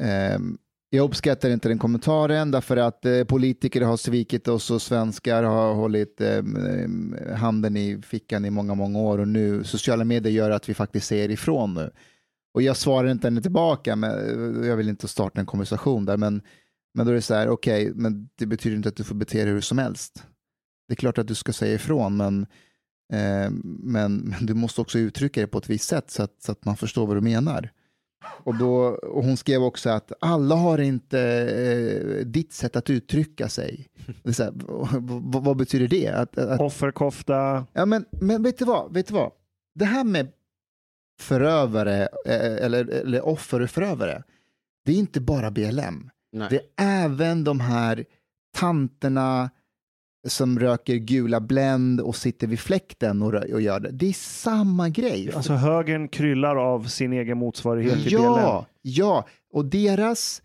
Speaker 3: Ehm, jag uppskattar inte den kommentaren därför att eh, politiker har svikit oss och svenskar har hållit ehm, ehm, handen i fickan i många, många år och nu sociala medier gör att vi faktiskt säger ifrån nu. Och jag svarar inte henne tillbaka, men eh, jag vill inte starta en konversation där, men, men då är det så här, okej, men det betyder inte att du får bete dig hur som helst. Det är klart att du ska säga ifrån, men Eh, men, men du måste också uttrycka det på ett visst sätt så att, så att man förstår vad du menar. Och, då, och hon skrev också att alla har inte eh, ditt sätt att uttrycka sig. Det är så här, vad, vad betyder det? Att, att,
Speaker 1: Offerkofta.
Speaker 3: ja, men, men vet du vad? Vet du vad? Det här med förövare eh, eller, eller offer och förövare, det är inte bara BLM.
Speaker 2: Nej.
Speaker 3: Det är även de här tanterna som röker gula Blend och sitter vid fläkten och, rö- och gör det. Det är samma grej.
Speaker 1: Alltså högern kryllar av sin egen motsvarighet till BLM.
Speaker 3: ja, ja, och deras,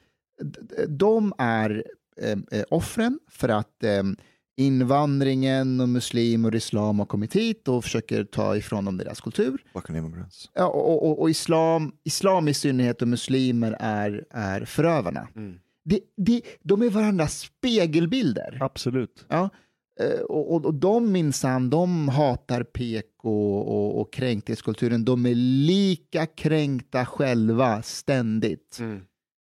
Speaker 3: de är eh, eh, offren för att eh, invandringen och muslim och islam har kommit hit och försöker ta ifrån dem deras kultur.
Speaker 4: Immigrants.
Speaker 3: Ja, och, och, och islam, islam i synnerhet och muslimer är, är förövarna.
Speaker 2: Mm.
Speaker 3: Det, det, de är varandras spegelbilder.
Speaker 1: Absolut.
Speaker 3: Ja. Eh, Och, och, och de minsann, de hatar PK och, och kränkthetskulturen. De är lika kränkta själva ständigt.
Speaker 2: Mm.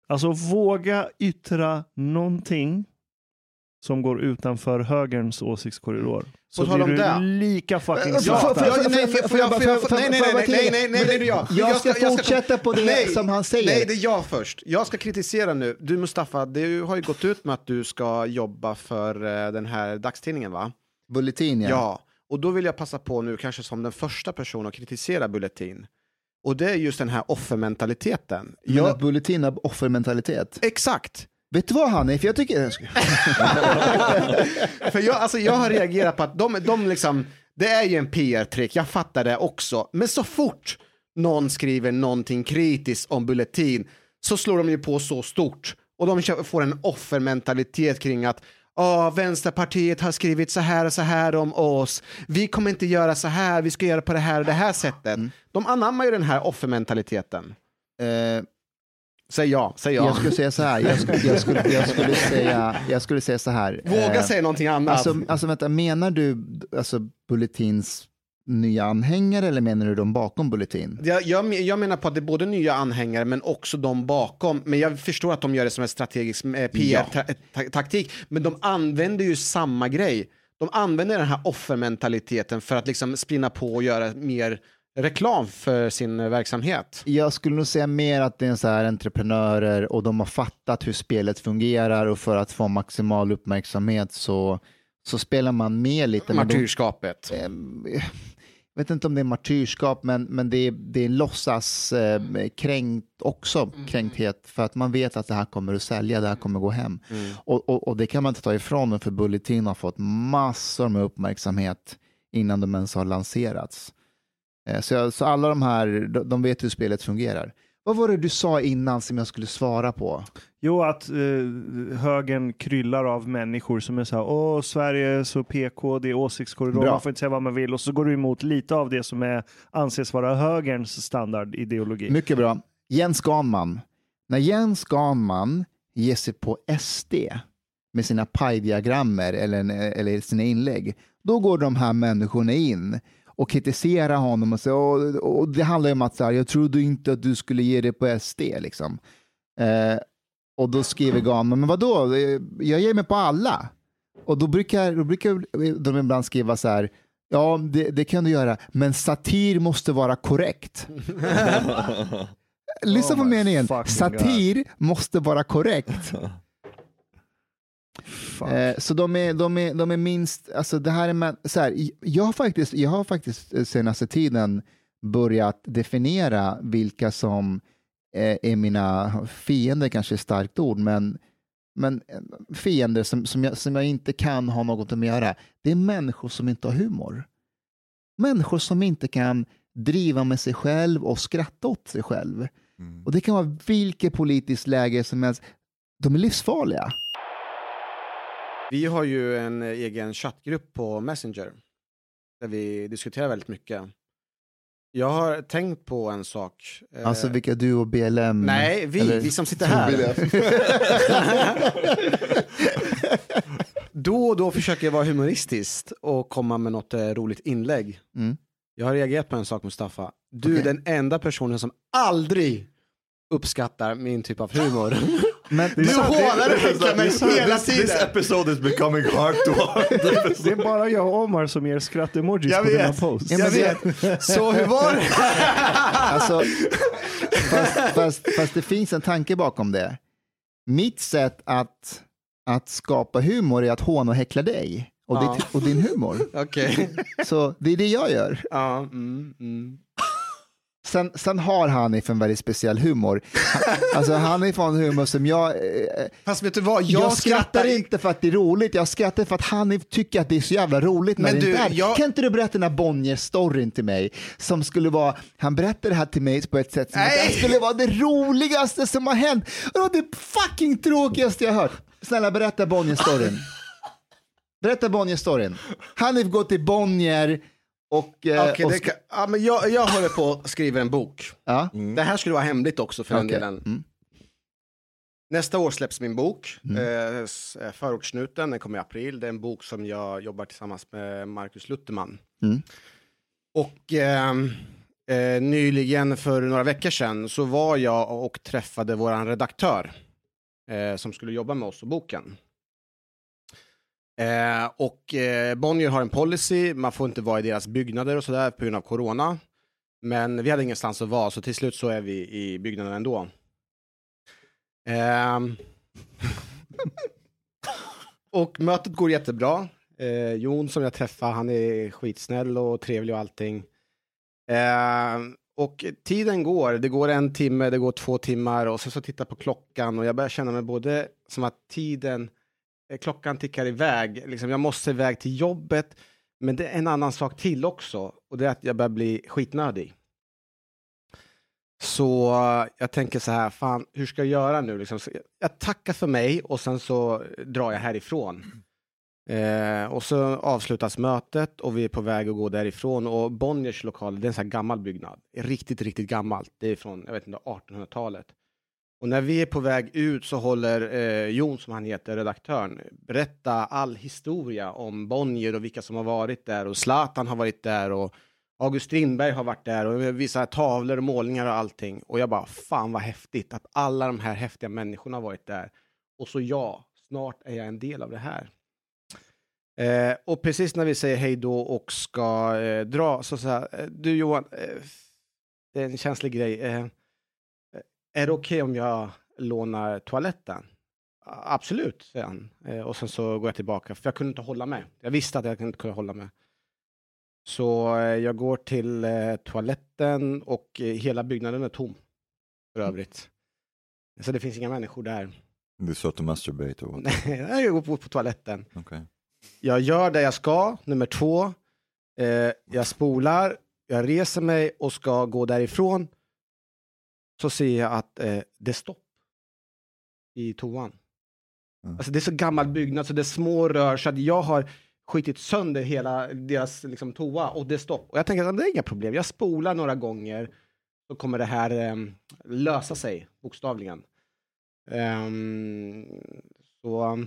Speaker 1: Alltså våga yttra någonting som går utanför högerns åsiktskorridor. Så blir
Speaker 2: om
Speaker 1: du
Speaker 2: det.
Speaker 1: lika fucking
Speaker 3: får-
Speaker 2: nej, nej, nej, nej, jag.
Speaker 3: Jag
Speaker 2: Jag
Speaker 3: ska fortsätta på det
Speaker 2: Nej,
Speaker 3: som han säger.
Speaker 2: Nej, det är jag först. Jag ska kritisera nu. Du Mustafa, du har ju gått ut med att du ska jobba för eh, den här dagstidningen va?
Speaker 3: Bulletin, ja.
Speaker 2: Ja. Och då vill jag passa på nu kanske som den första personen att kritisera Bulletin. Och det är just den här offermentaliteten.
Speaker 3: Men
Speaker 2: Jag,
Speaker 3: att Bulletin har offermentalitet.
Speaker 2: exakt.
Speaker 3: Vet du vad Hanif, jag tycker...
Speaker 2: För jag, alltså, jag har reagerat på att de, de liksom, det är ju en PR-trick, jag fattar det också. Men så fort någon skriver någonting kritiskt om Bulletin så slår de ju på så stort. Och de får en offermentalitet kring att Åh, Vänsterpartiet har skrivit så här och så här om oss. Vi kommer inte göra så här, vi ska göra på det här och det här sättet. De anammar ju den här offermentaliteten.
Speaker 3: Eh,
Speaker 2: Säg ja, säg ja.
Speaker 3: Jag skulle säga så här, jag skulle, jag skulle, jag skulle, säga, jag skulle säga så här.
Speaker 2: Våga
Speaker 3: eh,
Speaker 2: säga någonting annat.
Speaker 3: Alltså, alltså vänta, menar du alltså Bulletins nya anhängare eller menar du de bakom Bulletin?
Speaker 2: Jag, jag, jag menar på att det är både nya anhängare men också de bakom. Men jag förstår att de gör det som en strategisk eh, PR-taktik. Men de använder ju samma grej. De använder den här offermentaliteten för att liksom sprinna på och göra mer reklam för sin eh, verksamhet.
Speaker 3: Jag skulle nog säga mer att det är så här entreprenörer och de har fattat hur spelet fungerar och för att få maximal uppmärksamhet så, så spelar man med lite. de-
Speaker 2: Martyrskapet.
Speaker 3: Ehm, jag vet inte om det är martyrskap, men, men det är, det är låtsas eh, kränkt också, kränkthet, för att man vet att det här kommer att sälja, det här kommer att gå hem. Och, och, och det kan man inte ta ifrån dem, för Bulletin har fått massor med uppmärksamhet innan de ens har lanserats. Eh, så, jag, så alla de här, de, vet hur spelet fungerar. Vad var det du sa innan som jag skulle svara på?
Speaker 1: Jo, att eh, högern kryllar av människor som är så här, åh, Sverige är så PK, det är åsiktskorridor,
Speaker 3: Bra.
Speaker 1: man får inte säga vad man vill och så går du emot lite av det som är, anses vara högerns standardideologi.
Speaker 3: Mycket bra. Jens Ganman. När Jens Ganman ger sig på SD med sina pajdiagrammer eller, eller sina inlägg, då går de här människorna in och kritiserar honom och säger, och, och det handlar om att så här, jag trodde inte att du skulle ge dig på SD liksom. Eh, och då skriver Ganman, men vadå, Eh, jag ger mig på alla. Och då brukar, då brukar de ibland skriva så här, ja det, det kan du göra, men satir måste vara korrekt. Lyssna
Speaker 1: Oh
Speaker 3: på meningen. Satir måste vara korrekt. Eh, så de är, de, är, de är minst, alltså det här är, man- så här, jag har faktiskt, jag har faktiskt eh, senaste tiden börjat definiera vilka som eh, är mina fiender, kanske är starkt ord, men, men fiender som, som, jag, som jag inte kan ha något att göra. Det är människor som inte har humor. Människor som inte kan driva med sig själv och skratta åt sig själv. Och det kan vara vilket politiskt läge som helst. De är livsfarliga.
Speaker 2: Vi har ju en egen chattgrupp på Messenger där vi diskuterar väldigt mycket. Jag har tänkt på en sak. eh,
Speaker 3: Alltså vilka du och BLM?
Speaker 2: Nej, vi,
Speaker 3: eller-
Speaker 2: vi som sitter här. då och då försöker jag vara humoristisk och komma med något eh, roligt inlägg.
Speaker 3: Mm.
Speaker 2: Jag har reagerat på en sak Mustafa. Du är den enda personen som aldrig uppskattar min typ av humor.
Speaker 3: Men,
Speaker 2: Du hånar och häcklar mig hela
Speaker 4: This
Speaker 2: tiden.
Speaker 4: episode is becoming hard to
Speaker 1: Det är bara jag och Omar som ger skratt-emojis på dina posts.
Speaker 3: Ja,
Speaker 2: Jag vet. Så hur var det?
Speaker 3: alltså, fast, fast, fast det finns en tanke bakom det. Mitt sätt att, att skapa humor är att håna och häckla dig och,
Speaker 2: Ja.
Speaker 3: ditt, och din humor.
Speaker 2: Okej.
Speaker 3: Så det är det jag gör.
Speaker 2: Ja, mm, mm.
Speaker 3: Sen, sen har Hanif en väldigt speciell humor. Alltså Hanif har en humor som jag... Eh,
Speaker 2: Fast vet du vad, jag,
Speaker 3: jag, skrattar inte för att det är roligt, jag skrattar för att Hanif tycker att det är så jävla roligt när
Speaker 2: Men
Speaker 3: det
Speaker 2: du,
Speaker 3: inte är.
Speaker 2: jag-
Speaker 3: Kan inte du berätta den här Bonnier-storyn till mig? Som skulle vara, han berättade det här till mig på ett sätt som att det skulle vara det roligaste som har hänt. Och det var det fucking tråkigaste jag hört. Snälla berätta Bonnier-storyn. Berätta Bonnier-storyn. Hanif går till Bonnier och... eh,
Speaker 2: Okej,
Speaker 3: och
Speaker 2: det kan, ja, men jag, jag håller på att skriva en bok.
Speaker 3: ja,
Speaker 2: Det här skulle vara hemligt också för den
Speaker 3: okej.
Speaker 2: delen.
Speaker 3: Mm.
Speaker 2: Nästa år släpps min bok,
Speaker 3: Mm.
Speaker 2: eh, eh, Förortssnuten, den kommer i april. Det är en bok som jag jobbar tillsammans med Markus Lutterman.
Speaker 3: Mm.
Speaker 2: Och ehm, eh, nyligen, för några veckor sedan, så var jag och träffade vår redaktör eh, som skulle jobba med oss och boken. Eh, och eh, Bonnier har en policy, man får inte vara i deras byggnader och sådär på grund av corona. Men vi hade ingenstans att vara, så till slut så är vi i byggnaden ändå. Eh, och mötet går jättebra. Eh, Jon som jag träffar, han är skitsnäll och trevlig och allting. Eh, och tiden går, det går en timme, det går två timmar och sen så tittar jag på klockan och jag börjar känna mig både som att tiden, Eh, klockan tickar iväg, liksom jag måste iväg till jobbet, men det är en annan sak till också och det är att jag börjar bli skitnödig. Så eh, jag tänker så här, fan, hur ska jag göra nu? Liksom, jag tackar för mig och sen så drar jag härifrån. Eh, och så avslutas mötet och vi är på väg att gå därifrån. Och Bonniers lokal, det är en sån här gammal byggnad. Riktigt, riktigt gammalt. Det är från, jag vet inte, 1800-talet. Och när vi är på väg ut så håller eh, Jon, som han heter, redaktören, berätta all historia om Bonnier och vilka som har varit där. Och Zlatan har varit där och August Strindberg har varit där och vissa tavlor och målningar och allting. Och jag bara, fan vad häftigt att alla de här häftiga människorna har varit där. Och så jag, snart är jag en del av det här. Eh, och precis när vi säger hej då och ska eh, dra så säger eh, du Johan, eh, det är en känslig grej. Eh, Eh, är det okej okay om jag lånar toaletten? Absolut, säger han. Eh, och sen så går jag tillbaka, för jag kunde inte hålla med. Jag visste att jag inte kunde hålla med. Så jag går till toaletten och hela byggnaden är tom. För övrigt. Så det finns inga människor där.
Speaker 4: Du sa att du masturbate och
Speaker 2: Nej, jag går på, på toaletten.
Speaker 4: Okay.
Speaker 2: Jag gör det jag ska, nummer två. Eh, jag spolar, jag reser mig och ska gå därifrån. Så ser jag att eh, det är stopp i toan. Mm. Alltså det är så gammal byggnad så det är små rör så att jag har skitit sönder hela deras liksom, toa och det är stopp. Och jag tänker att det är inga problem, jag spolar några gånger så kommer det här eh, lösa sig bokstavligen. Um, så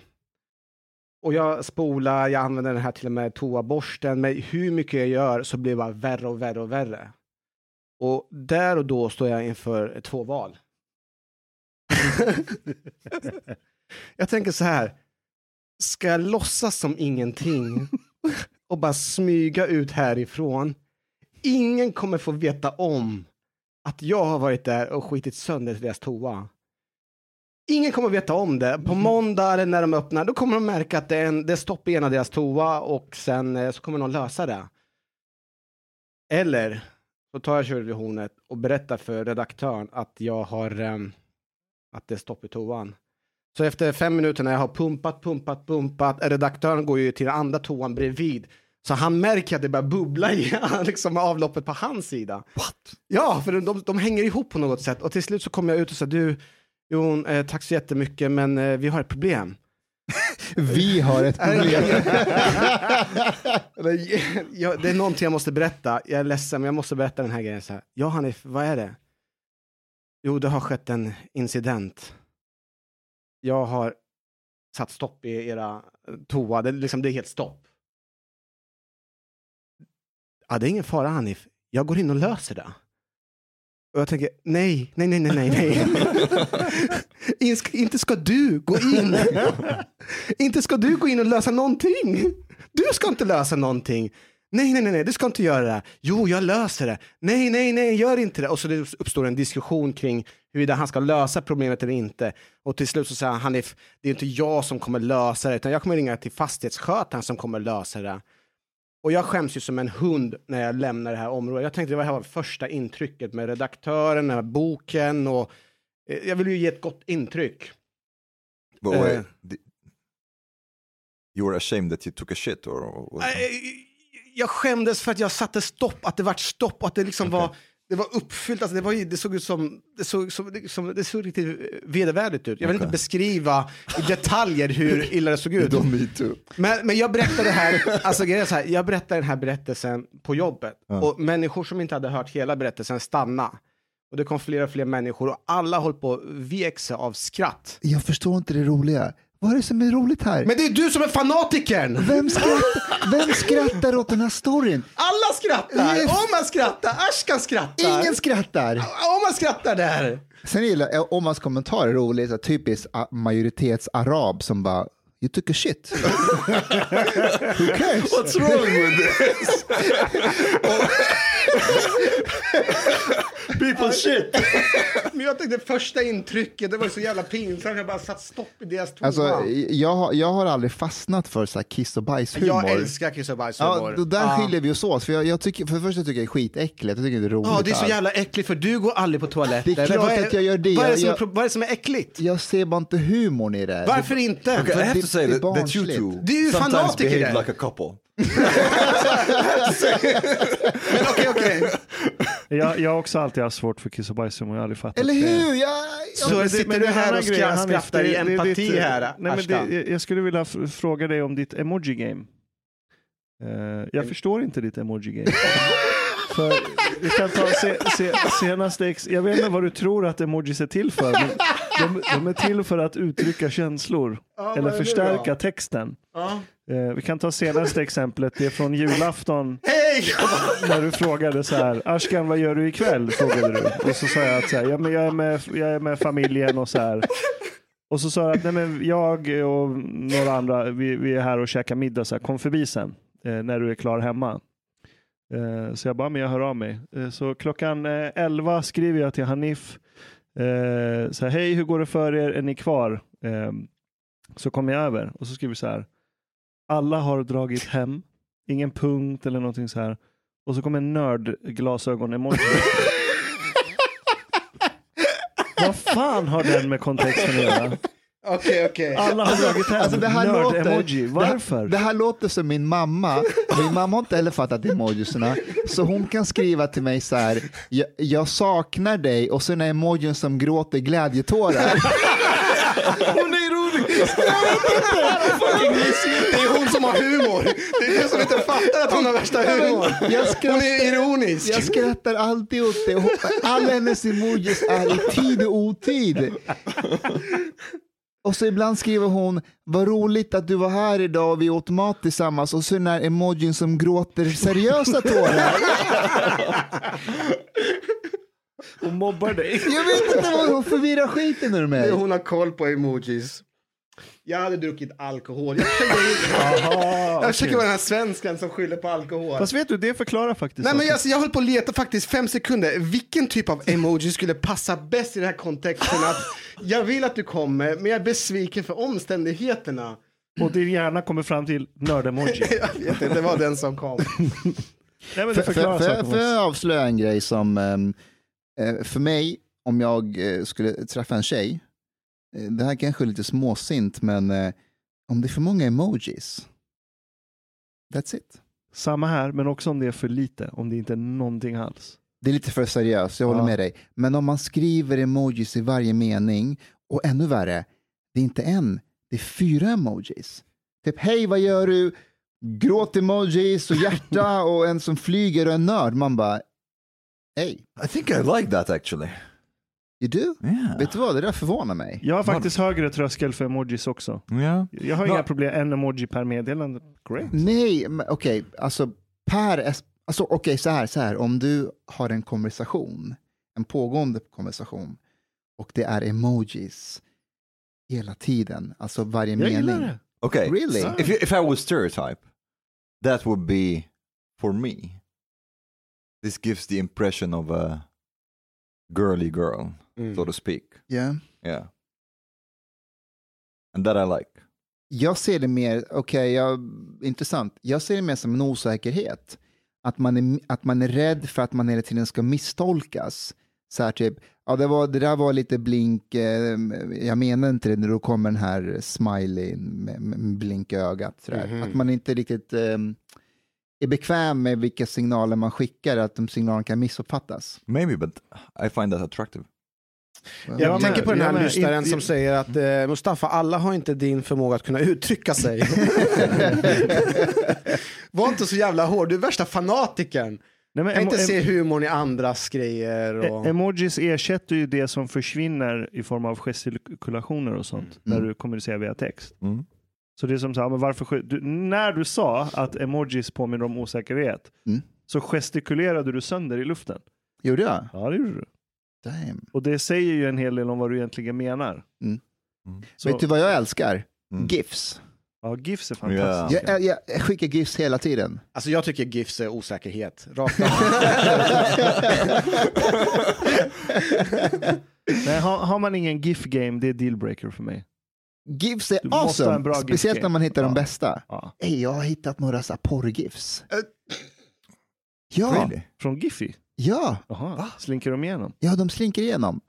Speaker 2: och jag spolar, jag använder den här till och med toaborsten, men hur mycket jag gör så blir det bara värre och värre och värre. Och där och då står jag inför två val. jag tänker så här, ska jag låtsas som ingenting och bara smyga ut härifrån? Ingen kommer få veta om att jag har varit där och skitit sönder deras toa. Ingen kommer veta om det. På mm. måndag eller när de öppnar, då kommer de märka att det är, en, det är stopp i en av deras toa och sen eh, så kommer någon lösa det. Eller så tar jag körhornet och berättar för redaktören att jag har um, att det är stopp i toan. Så efter fem minuter när jag har pumpat, pumpat, pumpat, redaktören går ju till den andra toan bredvid. Så han märker att det börjar bubbla i liksom, avloppet på hans sida.
Speaker 4: What?
Speaker 2: Ja, för de, de hänger ihop på något sätt. Och till slut så kommer jag ut och säger du, Jo, eh, tack så jättemycket, men eh, vi har ett problem
Speaker 3: vi har ett problem.
Speaker 2: det är någonting jag måste berätta. Jag är ledsen, men jag måste berätta den här grejen. Så här. Ja, Hanif, vad är det? Jo, det har skett en incident. Jag har satt stopp i era toa. Det, liksom, det är helt stopp. Ja, det är ingen fara, Hanif. Jag går in och löser det. Och jag tänker, nej, nej, nej, nej, nej, nej. inte ska du gå in. inte ska du gå in och lösa någonting. Du ska inte lösa någonting. Nej, nej, nej, nej, du ska inte göra det. Jo, jag löser det. Nej, nej, nej, gör inte det. Och så det uppstår en diskussion kring huruvida han ska lösa problemet eller inte. Och till slut så säger han, Hanif, det är inte jag som kommer lösa det, utan jag kommer ringa till fastighetsskötaren som kommer lösa det. Och jag skäms ju som en hund när jag lämnar det här området. Jag tänkte det här var första intrycket med redaktören, den här boken och eh, jag vill ju ge ett gott intryck.
Speaker 4: But wait, uh, you were ashamed that you took a shit? Or, or...
Speaker 2: Jag skämdes för att jag satte stopp, att det vart stopp och att det liksom okay. var det var uppfyllt, alltså det, var, det såg ut som, det såg, som, som, det såg riktigt vedervärdigt ut. Jag vill okay. inte beskriva i detaljer hur illa det såg ut. men, men jag berättade det här, alltså så här, jag berättade den här berättelsen på jobbet. Ja. Och människor som inte hade hört hela berättelsen stanna. Och det kom fler och fler människor och alla höll på att vek sig av skratt.
Speaker 3: Jag förstår inte det roliga. Vad är det som är roligt här?
Speaker 2: Men det är du som är fanatikern!
Speaker 3: Vem skrattar, vem skrattar åt den här storyn?
Speaker 2: Alla skrattar! Yes. Omar skrattar, Ashkan skrattar.
Speaker 3: Ingen skrattar.
Speaker 2: Omar skrattar där.
Speaker 3: Sen gillar jag Omars kommentar är rolig, så typiskt majoritetsarab som bara you took a shit. Who cares?
Speaker 4: What's wrong with this? People shit.
Speaker 2: Men jag tyckte första intrycket, det var så jävla pinsamt. Jag bara satt stopp i deras toa.
Speaker 3: Alltså, jag, har- jag har aldrig fastnat för så här kiss och bajshumor.
Speaker 2: jag älskar kiss och
Speaker 3: Ja,
Speaker 2: bajshumor.
Speaker 3: då där skiljer vi oss åt. För jag, jag tycker, för det första tycker jag det är skitäckligt. Jag tycker det är roligt.
Speaker 2: Ja, det är så jävla äckligt för du går aldrig på toaletten.
Speaker 3: Det är klart
Speaker 2: Vad
Speaker 3: att jag gör det.
Speaker 2: Vad är det, som är,
Speaker 3: jag-
Speaker 2: pro- vad är det som är äckligt?
Speaker 3: Jag ser bara inte humorn i det.
Speaker 2: Varför inte?
Speaker 4: Okay, I have
Speaker 3: det-
Speaker 4: to say that, that you two
Speaker 2: Det är ju
Speaker 4: sometimes
Speaker 2: fanatiker
Speaker 4: behave
Speaker 2: där.
Speaker 4: like a couple.
Speaker 2: Men okej, okej.
Speaker 1: Jag, jag har också alltid haft svårt för kiss och bajshumor, jag har aldrig fattat
Speaker 3: Eller
Speaker 1: det.
Speaker 3: hur? Jag,
Speaker 2: Så
Speaker 1: Men det-
Speaker 2: sitter
Speaker 1: men
Speaker 2: du
Speaker 1: en
Speaker 2: här och
Speaker 1: grej,
Speaker 2: skra-
Speaker 1: Hanif,
Speaker 2: skrattar i
Speaker 1: det- det är
Speaker 2: empati
Speaker 1: ditt-
Speaker 2: här,
Speaker 1: Nej, men
Speaker 2: Ashkan.
Speaker 1: det, jag- jag skulle vilja fråga dig om ditt emoji game. Eh, jag förstår inte ditt emoji game. för vi kan ta se, se, senaste ex, jag vet inte vad du tror att emojis är till för, men de, de är till för att uttrycka känslor
Speaker 2: vad
Speaker 1: eller förstärka texten.
Speaker 2: Ja.
Speaker 1: Eh, vi kan ta senaste exemplet, det är från julafton
Speaker 2: Hej!
Speaker 1: när du frågade så här, Ashkan vad gör du ikväll? Frågade du. Och så sa jag att så här, ja, men jag, är med, jag är med familjen och så här. Och så sa jag att nej, men jag och några andra, vi, vi är här och käkar middag, så här, kom förbi sen eh, när du är klar hemma. Eh, så jag bara, men jag hör av mig. Eh, så klockan eh, 11 skriver jag till Hanif, eh, så här, hej hur går det för er, är ni kvar? Eh, så kommer jag över och så skriver vi så här, alla har dragit hem, ingen punkt eller någonting så här. Och så kommer en nördglasögon-emoji. Vad fan har den med kontexten att göra?
Speaker 2: Okej, okej.
Speaker 1: Alla har dragit hem
Speaker 3: Alltså det här låter,
Speaker 1: nörd-emoji. Varför?
Speaker 3: Det, här- det här låter som min mamma. Min mamma har inte heller fattat emojisarna. Så hon kan skriva till mig så här, jag, jag saknar dig och sen är emojin som gråter glädjetårar.
Speaker 2: Hon är ironisk! Det är hon som har humor. Det är du som inte fattar att hon har värsta humor.
Speaker 3: Jag
Speaker 2: Hon är ironisk.
Speaker 3: jag skrattar alltid åt det. Alla hennes emojis är i tid och otid. Och så ibland skriver hon, vad roligt att du var här idag och vi åt mat tillsammans och så är den här emojin som gråter seriösa tårar.
Speaker 1: Hon mobbar dig.
Speaker 3: Jag vet inte vad hon förvirrar skiten ur mig.
Speaker 2: Hon har koll på emojis. Jag hade druckit alkohol. Jag försöker,
Speaker 1: Jaha,
Speaker 2: jag försöker
Speaker 1: okej.
Speaker 2: vara den här svenskan som skyller på alkohol.
Speaker 1: Fast vet du, det förklarar faktiskt
Speaker 2: Nej, men jag, jag höll på att leta faktiskt fem sekunder. Vilken typ av emoji skulle passa bäst i den här kontexten? Att jag vill att du kommer, men jag är besviken för omständigheterna.
Speaker 1: Och din hjärna kommer fram till nörd-emoji.
Speaker 2: Jag vet inte, det var den som kom.
Speaker 1: Nej, men det
Speaker 3: För,
Speaker 1: förklarar
Speaker 3: för, för, för jag avslöja en grej som, ehm, eh, för mig, om jag eh, skulle träffa en tjej, det här kanske är lite småsint, men eh, om det är för många emojis, that's it.
Speaker 1: Samma här, men också om det är för lite. Om det inte är någonting alls.
Speaker 3: Det är lite för seriöst, jag håller
Speaker 1: Ja.
Speaker 3: med dig. Men om man skriver emojis i varje mening, och ännu värre, det är inte en, det är fyra emojis. Typ, hej vad gör du? Gråt-emojis och hjärta och en som flyger och en nörd. Man bara, hej,
Speaker 4: I think I like that actually.
Speaker 3: You do?
Speaker 4: Yeah.
Speaker 3: Vet du vad, det där förvånar mig.
Speaker 1: Jag har faktiskt högre tröskel för emojis också.
Speaker 4: Yeah.
Speaker 1: Jag har
Speaker 4: Ja.
Speaker 1: inga problem, en emoji per meddelande. Great.
Speaker 3: Nej, okej, alltså per, alltså okej så här, så här, om du har en konversation, en pågående konversation och det är emojis hela tiden, alltså varje
Speaker 1: Jag gillar
Speaker 3: mening.
Speaker 1: det.
Speaker 4: Okay.
Speaker 3: Really?
Speaker 4: If you, if I was stereotype, that would be for me. This gives the impression of a girly girl, so to speak.
Speaker 3: Yeah.
Speaker 4: Yeah. And that I like.
Speaker 3: Jag ser det mer, okej, jag, intressant, jag ser det mer som en osäkerhet. Att man, är, att man är rädd för att man hela tiden ska misstolkas. Så här typ, ja det, var, det där var lite blink, eh, jag menar inte det när då kommer den här smiley med, med blink i ögat. Där.
Speaker 2: Mhm.
Speaker 3: Att man inte riktigt eh, är bekväm med vilka signaler man skickar, att de signalerna kan missuppfattas.
Speaker 4: Maybe, but I find that attractive.
Speaker 2: Jag
Speaker 1: Jag
Speaker 2: tänker på den här lyssnaren som säger att eh, Mustafa, alla har inte din förmåga att kunna uttrycka sig. Var inte så jävla hård, du är värsta fanatikern.
Speaker 1: Nej, men
Speaker 2: Kan inte se humorn i andras grejer. Och...
Speaker 1: E- Emojis ersätter ju det som försvinner i form av gestikulationer och sånt när du kommunicerar via text.
Speaker 4: Mm.
Speaker 1: Så det är som så här, men varför, du, när du sa att emojis påminner om osäkerhet
Speaker 3: Mm.
Speaker 1: så gestikulerade du sönder i luften.
Speaker 3: Gjorde jag?
Speaker 1: Ja, det gjorde du.
Speaker 3: Damn.
Speaker 1: Och det säger ju en hel del om vad du egentligen menar.
Speaker 3: Mm.
Speaker 4: Mm.
Speaker 1: Så,
Speaker 3: Vet du vad jag älskar?
Speaker 4: Mm.
Speaker 3: GIFs.
Speaker 1: Ja, GIFs är fantastiska.
Speaker 3: Jag, jag, jag skickar GIFs hela tiden.
Speaker 2: Alltså jag tycker GIFs är osäkerhet. Rakt av.
Speaker 1: Nej, har, har man ingen GIF-game, det är dealbreaker för mig.
Speaker 3: GIFs är awesome,
Speaker 1: bra
Speaker 3: speciellt
Speaker 1: GIF-game.
Speaker 3: när man hittar de
Speaker 1: Ja.
Speaker 3: bästa.
Speaker 1: Ja.
Speaker 3: Ey, jag har hittat några porr-GIFs.
Speaker 2: Eh.
Speaker 3: Ja,
Speaker 4: Really?
Speaker 1: Från Giphy?
Speaker 3: Ja,
Speaker 1: Jaha, slinker de igenom?
Speaker 3: ja, de slinker igenom.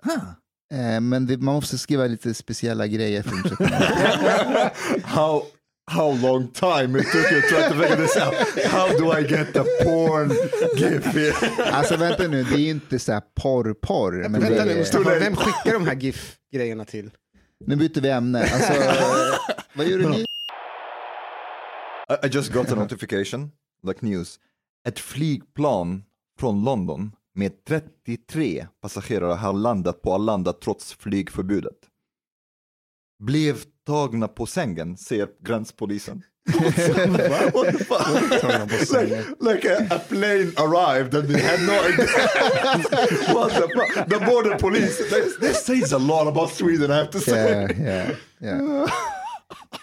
Speaker 3: Eh, men det, man måste skriva lite speciella grejer för att
Speaker 4: how how long time it took you to try to figure this out? How do I get the porn gif here?
Speaker 3: Alltså vänta nu, det är ju inte så här porr-porr. Men
Speaker 2: Vänta nu
Speaker 3: är,
Speaker 2: Mustafa, vem skickar de här GIF-grejerna till?
Speaker 3: nu byter vi ämne. Alltså, vad gör du nu?
Speaker 4: I, I just got a notification, like news. Ett flygplan från London med 33 passagerare har landat på Arlanda trots flygförbudet. Blev tagna på sängen, säger gränspolisen. What the fuck? like, like a, a plane arrived and they had no idea. What the fuck? The border police, this, this says a lot about Sweden I have to say.
Speaker 3: Ja, ja, ja.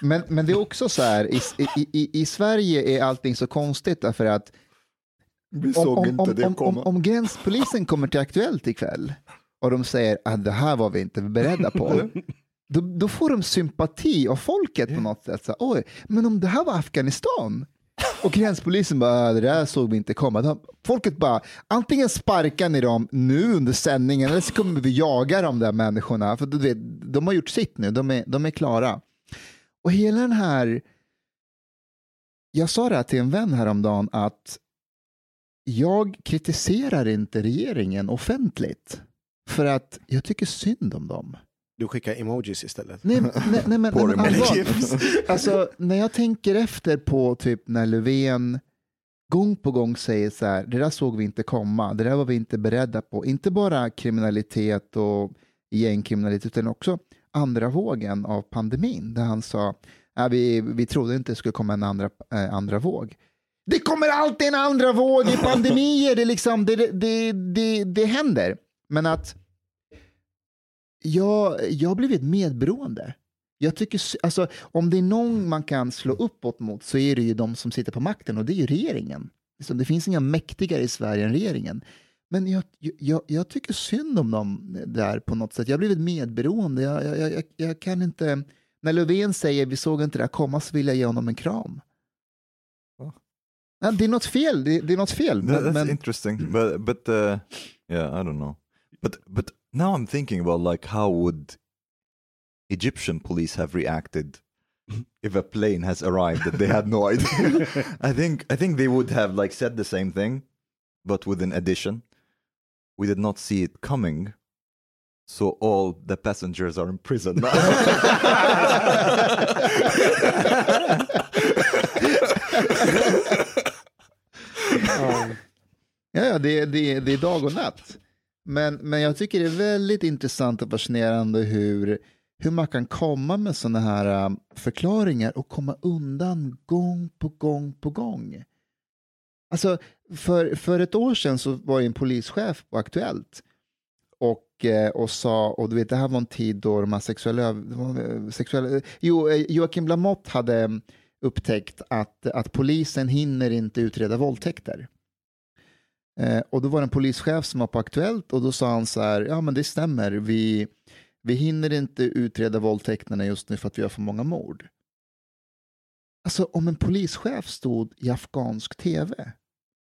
Speaker 3: Men, men det är också så här, i, i, i, i Sverige är allting så konstigt därför att
Speaker 4: Vi
Speaker 3: om,
Speaker 4: såg
Speaker 3: om,
Speaker 4: inte
Speaker 3: om,
Speaker 4: det
Speaker 3: om, om,
Speaker 4: komma.
Speaker 3: om gränspolisen kommer till Aktuellt ikväll och de säger att det här var vi inte beredda på, då, då får de sympati av folket på något sätt. Så, Oj, men om det här var Afghanistan och gränspolisen bara, "Ah, det där såg vi inte komma. De, folket bara, antingen sparkar ni dem nu under sändningen eller så kommer vi jaga de där människorna. För du vet, de har gjort sitt nu, de är, de är klara. Och hela den här, jag sa det här till en vän häromdagen att jag kritiserar inte regeringen offentligt för att jag tycker synd om dem.
Speaker 2: Du skickar emojis istället.
Speaker 3: Nej, nej, nej, men, nej, men allvar. alltså, när jag tänker efter på typ när Löfven gång på gång säger så här, det där såg vi inte komma, det där var vi inte beredda på. Inte bara kriminalitet och gängkriminalitet utan också andra vågen av pandemin där han sa, "Ja, vi, vi trodde inte det skulle komma en andra, eh, andra våg. Det kommer alltid en andra våg i pandemier, det, liksom, det, det, det, det händer. Men att jag, jag har blivit medberoende. Jag tycker, alltså, om det är någon man kan slå uppåt mot så är det ju de som sitter på makten och det är ju regeringen. Liksom, det finns inga mäktigare i Sverige än regeringen. Men jag, jag, jag tycker synd om dem där på något sätt. Jag har blivit medberoende. Jag, jag, jag, jag kan inte... När Löfven säger vi såg inte det här komma så vill jag ge honom en kram.
Speaker 4: Ja.
Speaker 3: Ja, det är något fel. Det, det är något fel.
Speaker 4: That-
Speaker 3: Men,
Speaker 4: that's
Speaker 3: men,
Speaker 4: interesting, but but uh, yeah, I don't know. But but now I'm thinking about like how would Egyptian police have reacted if a plane has arrived that they had no idea? I think I think they would have like said the same thing, but with an addition. We did not see it coming, so all the passengers are in prison now.
Speaker 2: Ja.
Speaker 3: Ja, det, det, det är dag och natt. Men, men jag tycker det är väldigt intressant och fascinerande hur, hur man kan komma med sådana här um, förklaringar och komma undan gång på gång på gång. Alltså, för, för ett år sedan så var ju en polischef på Aktuellt och, eh, och sa, och du vet det här var en tid då de här sexuella, sexuella jo, eh, Joakim Lamotte hade upptäckt att, att polisen hinner inte utreda våldtäkter. Eh, och då var det en polischef som var på Aktuellt och då sa han så här, ja men det stämmer, vi, vi hinner inte utreda våldtäkterna just nu för att vi har för många mord. Alltså om en polischef stod i afghansk tv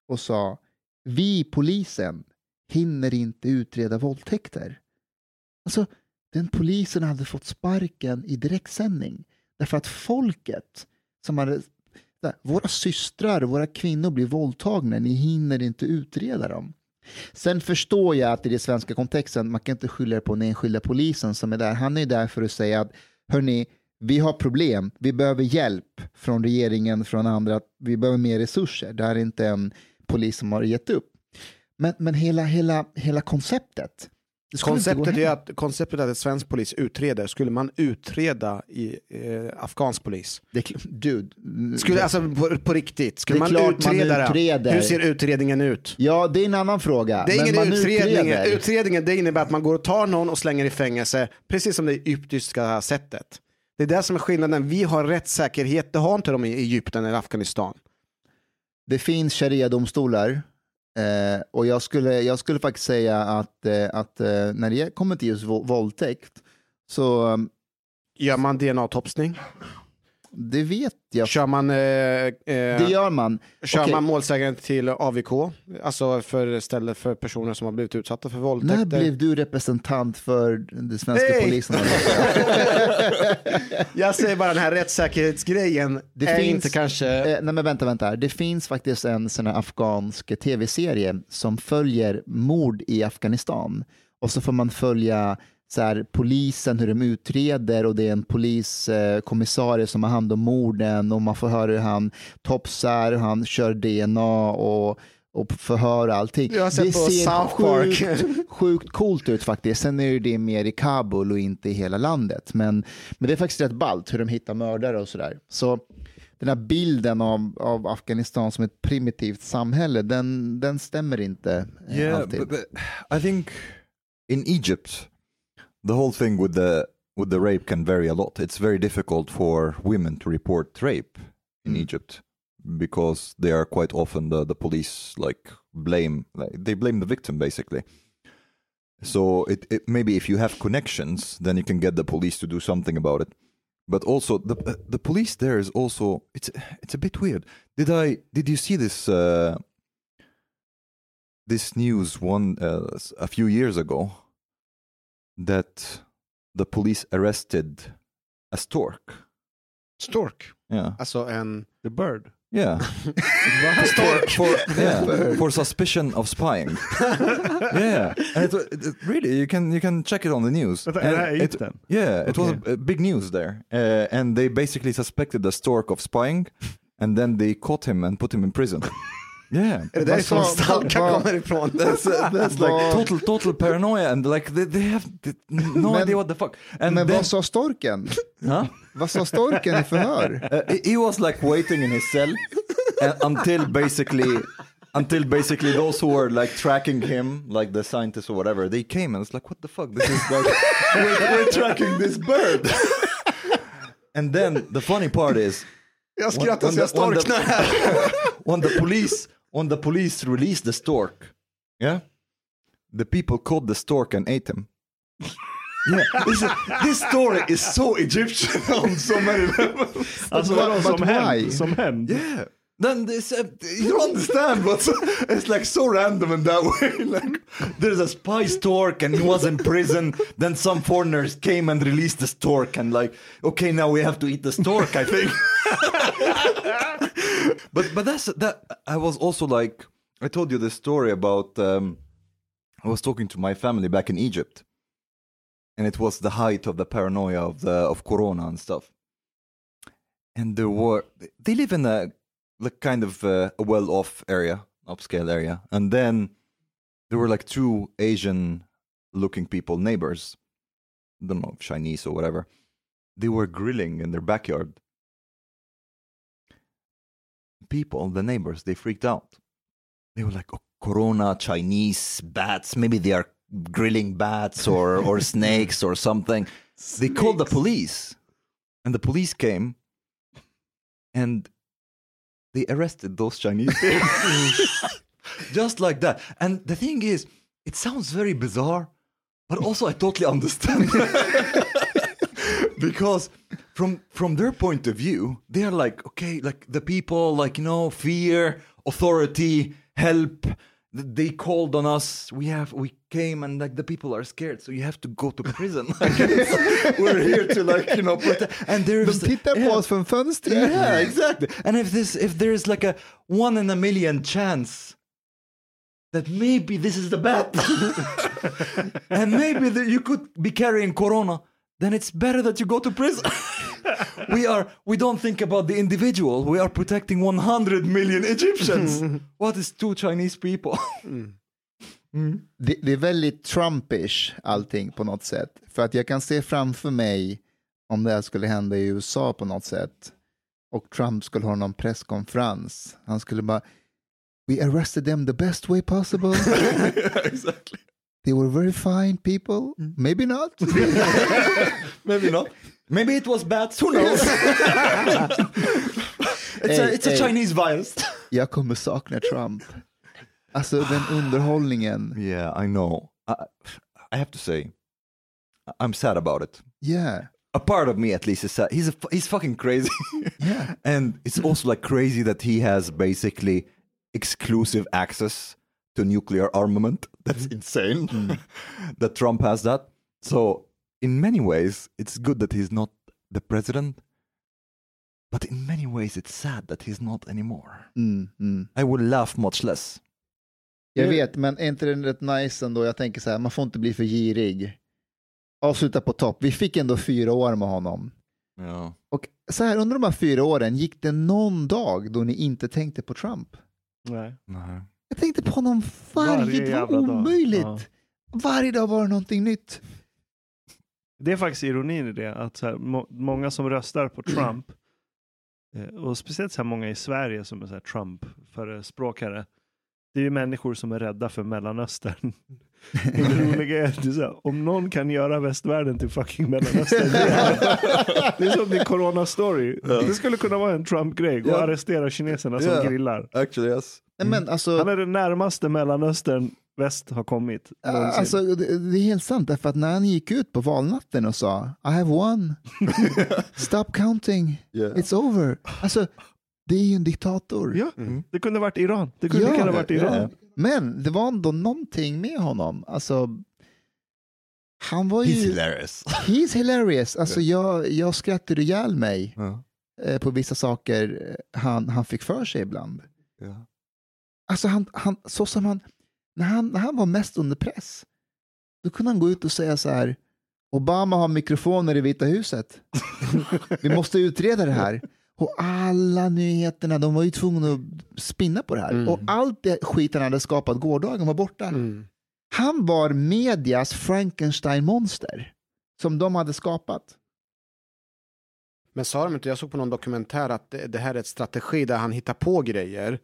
Speaker 3: och sa, vi polisen hinner inte utreda våldtäkter. Alltså den polisen hade fått sparken i direktsändning därför att folket som hade där, våra systrar, våra kvinnor blir våldtagna, ni hinner inte utreda dem. Sen förstår jag att i den svenska kontexten, man kan inte skylla det på den enskilda polisen som är där. Han är där för att säga att hörni, vi har problem, vi behöver hjälp från regeringen, från andra, vi behöver mer resurser. Det här är inte en polis som har gett upp. Men, men hela, hela, hela konceptet.
Speaker 2: Konceptet är att, konceptet är att svensk polis utreder. Skulle man utreda i eh, afghansk polis?
Speaker 3: Det, dude,
Speaker 2: Skulle, alltså på, på riktigt, skulle man
Speaker 3: man
Speaker 2: utreda det?
Speaker 3: utreder.
Speaker 2: Hur ser utredningen ut?
Speaker 3: Ja, det är en annan fråga.
Speaker 2: Det är
Speaker 3: men
Speaker 2: ingen
Speaker 3: man
Speaker 2: utredning.
Speaker 3: utreder.
Speaker 2: Utredningen det innebär att man går och tar någon och slänger i fängelse, precis som det egyptiska sättet. Det är det som är skillnaden. Vi har rättssäkerhet, det har inte de i Egypten eller Afghanistan.
Speaker 3: Det finns sharia-domstolar eh, och jag skulle, jag skulle faktiskt säga att, eh, att eh, när det kommer till just våldtäkt så
Speaker 2: Gör man DNA-topsning?
Speaker 3: Det vet jag.
Speaker 2: Kör man, eh, eh,
Speaker 3: Det gör man.
Speaker 2: kör
Speaker 3: Okej.
Speaker 2: man målsägaren till AVK? Alltså för stället för personer som har blivit utsatta för
Speaker 3: När
Speaker 2: våldtäkter?
Speaker 3: blev du representant för den svenska
Speaker 2: Hey!
Speaker 3: polisen?
Speaker 2: Jag säger bara den här rättssäkerhetsgrejen
Speaker 3: Det
Speaker 2: är
Speaker 3: finns-
Speaker 2: inte kanske...
Speaker 3: Eh, nej men vänta, vänta. här. Det finns faktiskt en sån här afghansk tv-serie som följer mord i Afghanistan. Och så får man följa så här, polisen, hur de utreder och det är en poliskommissarie som har hand om morden och man får höra hur han topsar, hur han kör DNA och, och förhör och allting.
Speaker 2: Jag har sett
Speaker 3: det
Speaker 2: på
Speaker 3: ser
Speaker 2: South Park.
Speaker 3: sjukt, sjukt coolt ut faktiskt. Sen är det mer i Kabul och inte i hela landet. Men, men det är faktiskt rätt ballt hur de hittar mördare och sådär. Så den här bilden av, av Afghanistan som ett primitivt samhälle, den, den stämmer inte
Speaker 4: Yeah,
Speaker 3: alltid.
Speaker 4: but, but I think in Egypt, the whole thing with the with the rape can vary a lot. It's very difficult for women to report rape in Egypt because they are quite often the, the police like blame like, they blame the victim basically. So it, it maybe if you have connections, then you can get the police to do something about it. But also the the police there is also it's it's a bit weird. Did I did you see this uh, this news one uh, a few years ago that the police arrested a stork.
Speaker 2: Stork.
Speaker 4: Yeah,
Speaker 2: Alltså en...
Speaker 1: The Bird.
Speaker 4: yeah. for, for, yeah, for suspicion of spying. yeah, and it, it, really, you can you can check it on the news.
Speaker 1: Vänta,
Speaker 4: And
Speaker 1: är
Speaker 4: it-
Speaker 1: Egypten?
Speaker 4: yeah, it was a, a big news there, uh, and they basically suspected the stork of spying, and then they caught him and put him in prison. Yeah,
Speaker 2: Är det därifrån
Speaker 3: vad-
Speaker 2: kommer ifrån?
Speaker 4: that's that's like total total paranoia and like they, they have no
Speaker 3: Men-
Speaker 4: idea what the fuck. And
Speaker 3: Men
Speaker 4: then,
Speaker 3: vad sa storken?
Speaker 4: huh?
Speaker 3: Vad sa storken i förhör?
Speaker 4: Uh, he- was like waiting in his cell until basically until basically those who were like tracking him, like the scientists or whatever, they came and it's like, what the fuck? This is like we're, we're tracking this bird. and then the funny part is
Speaker 2: Jag skrattar
Speaker 4: when
Speaker 2: så jag
Speaker 4: the- when the-
Speaker 2: storknar här.
Speaker 4: when the police when the police released the stork, yeah, the people caught the stork and ate him. Yeah, this, is- this story is so Egyptian on so many levels.
Speaker 1: Alltså
Speaker 3: But-
Speaker 1: vadå
Speaker 3: but
Speaker 1: som
Speaker 3: why?
Speaker 1: händ? Som händ?
Speaker 4: Yeah. Then this, uh, you don't understand what's it's like so random in that way. Like there's a spy stork and he was in prison. Then some foreigners came and released the stork and like, okay, now we have to eat the stork. I think. but but that's that. I was also like, I told you this story about. Um, I was talking to my family back in Egypt, and it was the height of the paranoia of the of Corona and stuff. And there were they live in a like kind of uh, a well-off area, upscale area, and then there were like two Asian-looking people, neighbors, I don't know Chinese or whatever. They were grilling in their backyard. People, the neighbors, they freaked out. They were like, oh, Corona, Chinese bats. Maybe they are grilling bats or or snakes or something. They called the police, and the police came, and they arrested those Chinese people. Just like that. And the thing is, it sounds very bizarre, but also I totally understand. because from from their point of view, they are like, okay, like the people, like you know, fear, authority, help. They called on us. We have we came and like the people are scared, so you have to go to prison. We're here to like you know protect. And
Speaker 3: De
Speaker 4: there's
Speaker 3: tittar på
Speaker 4: yeah.
Speaker 3: oss från fönstret.
Speaker 4: Yeah, exactly. And if this, if there is like a one in a million chance that maybe this is the bat, and maybe that you could be carrying corona, then it's better that you go to prison. we are, we don't think about the individual. We are protecting 100 million Egyptians. what is two Chinese people?
Speaker 3: Det, det är väldigt Trumpish allting på något sätt. För att jag kan se framför mig om det här skulle hända i USA på något sätt och Trump skulle ha någon presskonferens. Han skulle bara We arrested them the best way possible.
Speaker 4: exactly.
Speaker 3: They were very fine people. Mm. Maybe not.
Speaker 4: Maybe not. Maybe it was bad. who knows? it's a,
Speaker 3: Hey,
Speaker 4: it's a
Speaker 3: hey.
Speaker 4: Chinese virus.
Speaker 3: Jag kommer sakna Trump. Alltså den underhållningen.
Speaker 4: yeah, I know. I, I have to say, I'm sad about it.
Speaker 3: Yeah.
Speaker 4: A part of me, at least, is sad. He's a, he's fucking crazy,
Speaker 3: Yeah.
Speaker 4: and it's also like crazy that he has basically exclusive access to nuclear armament. That's insane. that Trump has that. So, in many ways, it's good that he's not the president. But in many ways, it's sad that he's not anymore.
Speaker 3: Mm, mm.
Speaker 4: I would laugh much less.
Speaker 3: Jag vet, men är inte den rätt nice ändå? Jag tänker så här, man får inte bli för girig. Avsluta på topp. Vi fick ändå fyra år med honom.
Speaker 4: Yeah.
Speaker 3: Och så här, under de här fyra åren, gick det någon dag då ni inte tänkte på Trump?
Speaker 1: Nej.
Speaker 4: No.
Speaker 3: Jag tänkte på honom varje,
Speaker 1: Varje dag.
Speaker 3: omöjligt.
Speaker 1: Ja.
Speaker 3: Varje dag var det någonting nytt.
Speaker 1: Det är faktiskt ironin i det, att så här, må, många som röstar på Trump, eh, och speciellt så här många i Sverige som är Trump-förespråkare, det är ju människor som är rädda för Mellanöstern. Och det roliga är att här, om någon kan göra västvärlden till fucking Mellanöstern, det är, det är som din corona-story. Det skulle kunna vara en Trump-grej, gå och
Speaker 4: Ja.
Speaker 1: arrestera kineserna som
Speaker 4: Ja.
Speaker 1: grillar.
Speaker 4: Actually, yes.
Speaker 3: Nej, men alltså,
Speaker 1: Han är det närmaste Mellanöstern väst har kommit. någonsin.
Speaker 3: alltså det, det är helt sant, därför att när han gick ut på valnatten och sa I have won, stop counting,
Speaker 4: Yeah.
Speaker 3: it's over. Alltså, det är ju en diktator.
Speaker 1: Ja, det kunde varit Iran. Det kunde
Speaker 3: Ja,
Speaker 1: lika gärna varit Iran.
Speaker 4: Ja.
Speaker 3: Men det var ändå någonting med honom. Alltså, han var
Speaker 4: He's
Speaker 3: ju...
Speaker 4: hilarious.
Speaker 3: He's hilarious. Alltså, jag, jag skrattade ihjäl mig
Speaker 4: Yeah.
Speaker 3: eh, på vissa saker eh, han, han fick för sig ibland.
Speaker 4: Yeah.
Speaker 3: Alltså han, han, så som han, när han, när han var mest under press, då kunde han gå ut och säga så här, Obama har mikrofoner i Vita huset. Vi måste utreda det här. Och alla nyheterna, de var ju tvungna att spinna på det här.
Speaker 2: Mm.
Speaker 3: Och allt det skit han hade skapat gårdagen var borta.
Speaker 2: Mm.
Speaker 3: Han var medias Frankenstein-monster som de hade skapat.
Speaker 2: Men sa de inte, jag såg på någon dokumentär att det, här är ett strategi där han hittar på grejer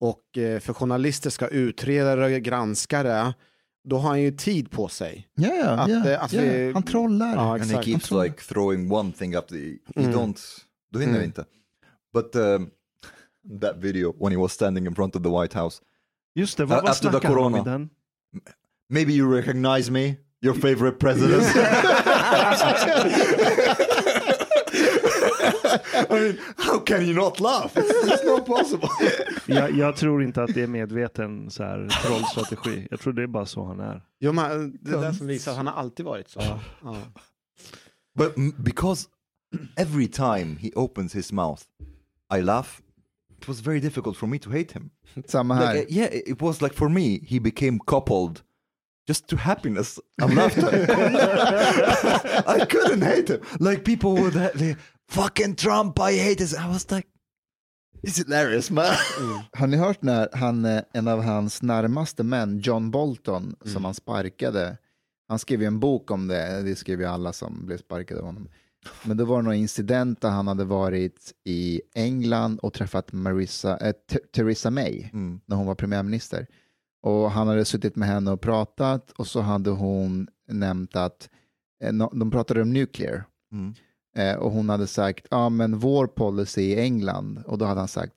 Speaker 2: och eh, för journalister ska utreda det, granska det, då har han ju tid på sig.
Speaker 3: Ja, ja,
Speaker 2: Att,
Speaker 3: ja.
Speaker 2: vi-
Speaker 3: Han trollar.
Speaker 2: Ja,
Speaker 4: And he
Speaker 2: exakt.
Speaker 4: keeps like throwing one thing up the, he
Speaker 2: Mm.
Speaker 4: don't, du hinner
Speaker 2: Mm.
Speaker 4: inte. But um, that video when he was standing in front of the White House,
Speaker 1: Just det, vad,
Speaker 4: Uh,
Speaker 1: vad
Speaker 4: after the
Speaker 1: han om i
Speaker 4: corona.
Speaker 1: den?
Speaker 4: maybe you recognize me, your favorite president. I mean, how can you not laugh? It's, it's not possible.
Speaker 1: Jag, jag tror inte att det är medveten så här, trollstrategi. Jag tror det är bara så han är.
Speaker 2: Jo, men det är det som visar att han har alltid varit så. Ja.
Speaker 4: But m- because every time he opens his mouth, I laugh. It was very difficult for me to hate him.
Speaker 3: Somehow.
Speaker 4: Like, uh, yeah, it was like for me, he became coupled just to happiness and laughter. I couldn't hate him. Like people would ha- they, fucking Trump, I hate this. I was like, it's hilarious, man.
Speaker 3: Har ni hört när han, eh, en av hans närmaste män, John Bolton, som han sparkade, han skrev ju en bok om det, det skrev ju alla som blev sparkade av honom. Men det var någon incident där han hade varit i England och träffat Marissa, Th- Theresa May
Speaker 4: Mm.
Speaker 3: när hon var premiärminister. Och han hade suttit med henne och pratat och så hade hon nämnt att eh, de pratade om nuclear.
Speaker 4: Mm.
Speaker 3: Eh, och hon hade sagt, ja men vår policy i England. Och då hade han sagt,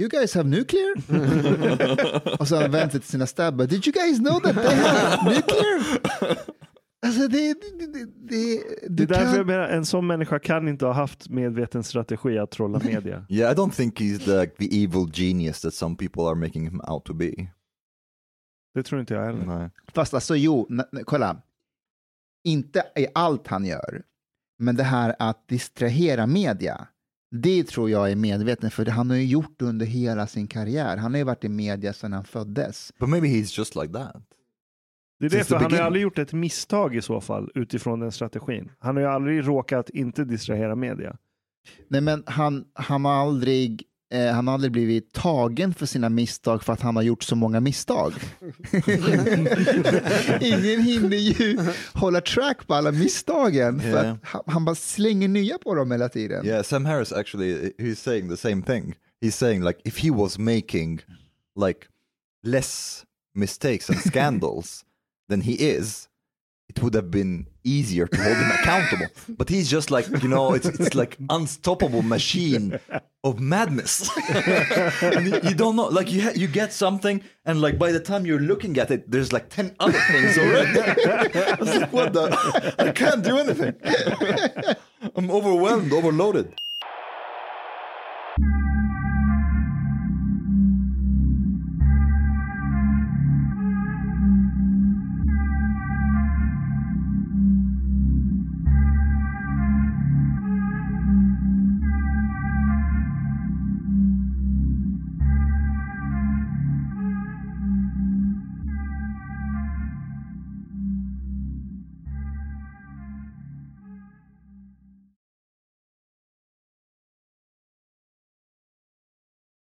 Speaker 3: you guys have nuclear? och så hade han vänt sig till sina stabbar, did you guys know that they have nuclear? Alltså det, det, det, det,
Speaker 1: Det är därför
Speaker 3: kan,
Speaker 1: jag menar, en sån människa kan inte ha haft medveten strategi att trolla media.
Speaker 4: Yeah, I don't think he's the, the evil genius that some people are making him out to be.
Speaker 1: Det tror inte jag heller.
Speaker 4: No.
Speaker 3: Fast alltså jo, kolla. Inte i allt han gör, men det här att distrahera media, det tror jag är medveten för han har ju gjort det under hela sin karriär. Han har ju varit i media sedan han föddes.
Speaker 4: But maybe he's just like that.
Speaker 1: Det är det,
Speaker 4: Since
Speaker 1: för han har aldrig gjort ett misstag i så fall utifrån den strategin. Han har ju aldrig råkat inte distrahera media.
Speaker 3: Nej, men han, han, har aldrig, eh, han har aldrig blivit tagen för sina misstag för att han har gjort så många misstag. Ingen hinner ju hålla track på alla misstagen för
Speaker 4: Yeah.
Speaker 3: att han, han bara slänger nya på dem hela tiden.
Speaker 4: Yeah, Sam Harris actually he's saying the same thing. He's saying like if he was making like less mistakes and scandals than he is, it would have been easier to hold him accountable. But he's just like, you know, it's, it's like unstoppable machine of madness. and you, you don't know, like you, ha- you get something and like by the time you're looking at it, there's like 10 other things already. I was like, what the? I can't do anything. I'm overwhelmed, overloaded.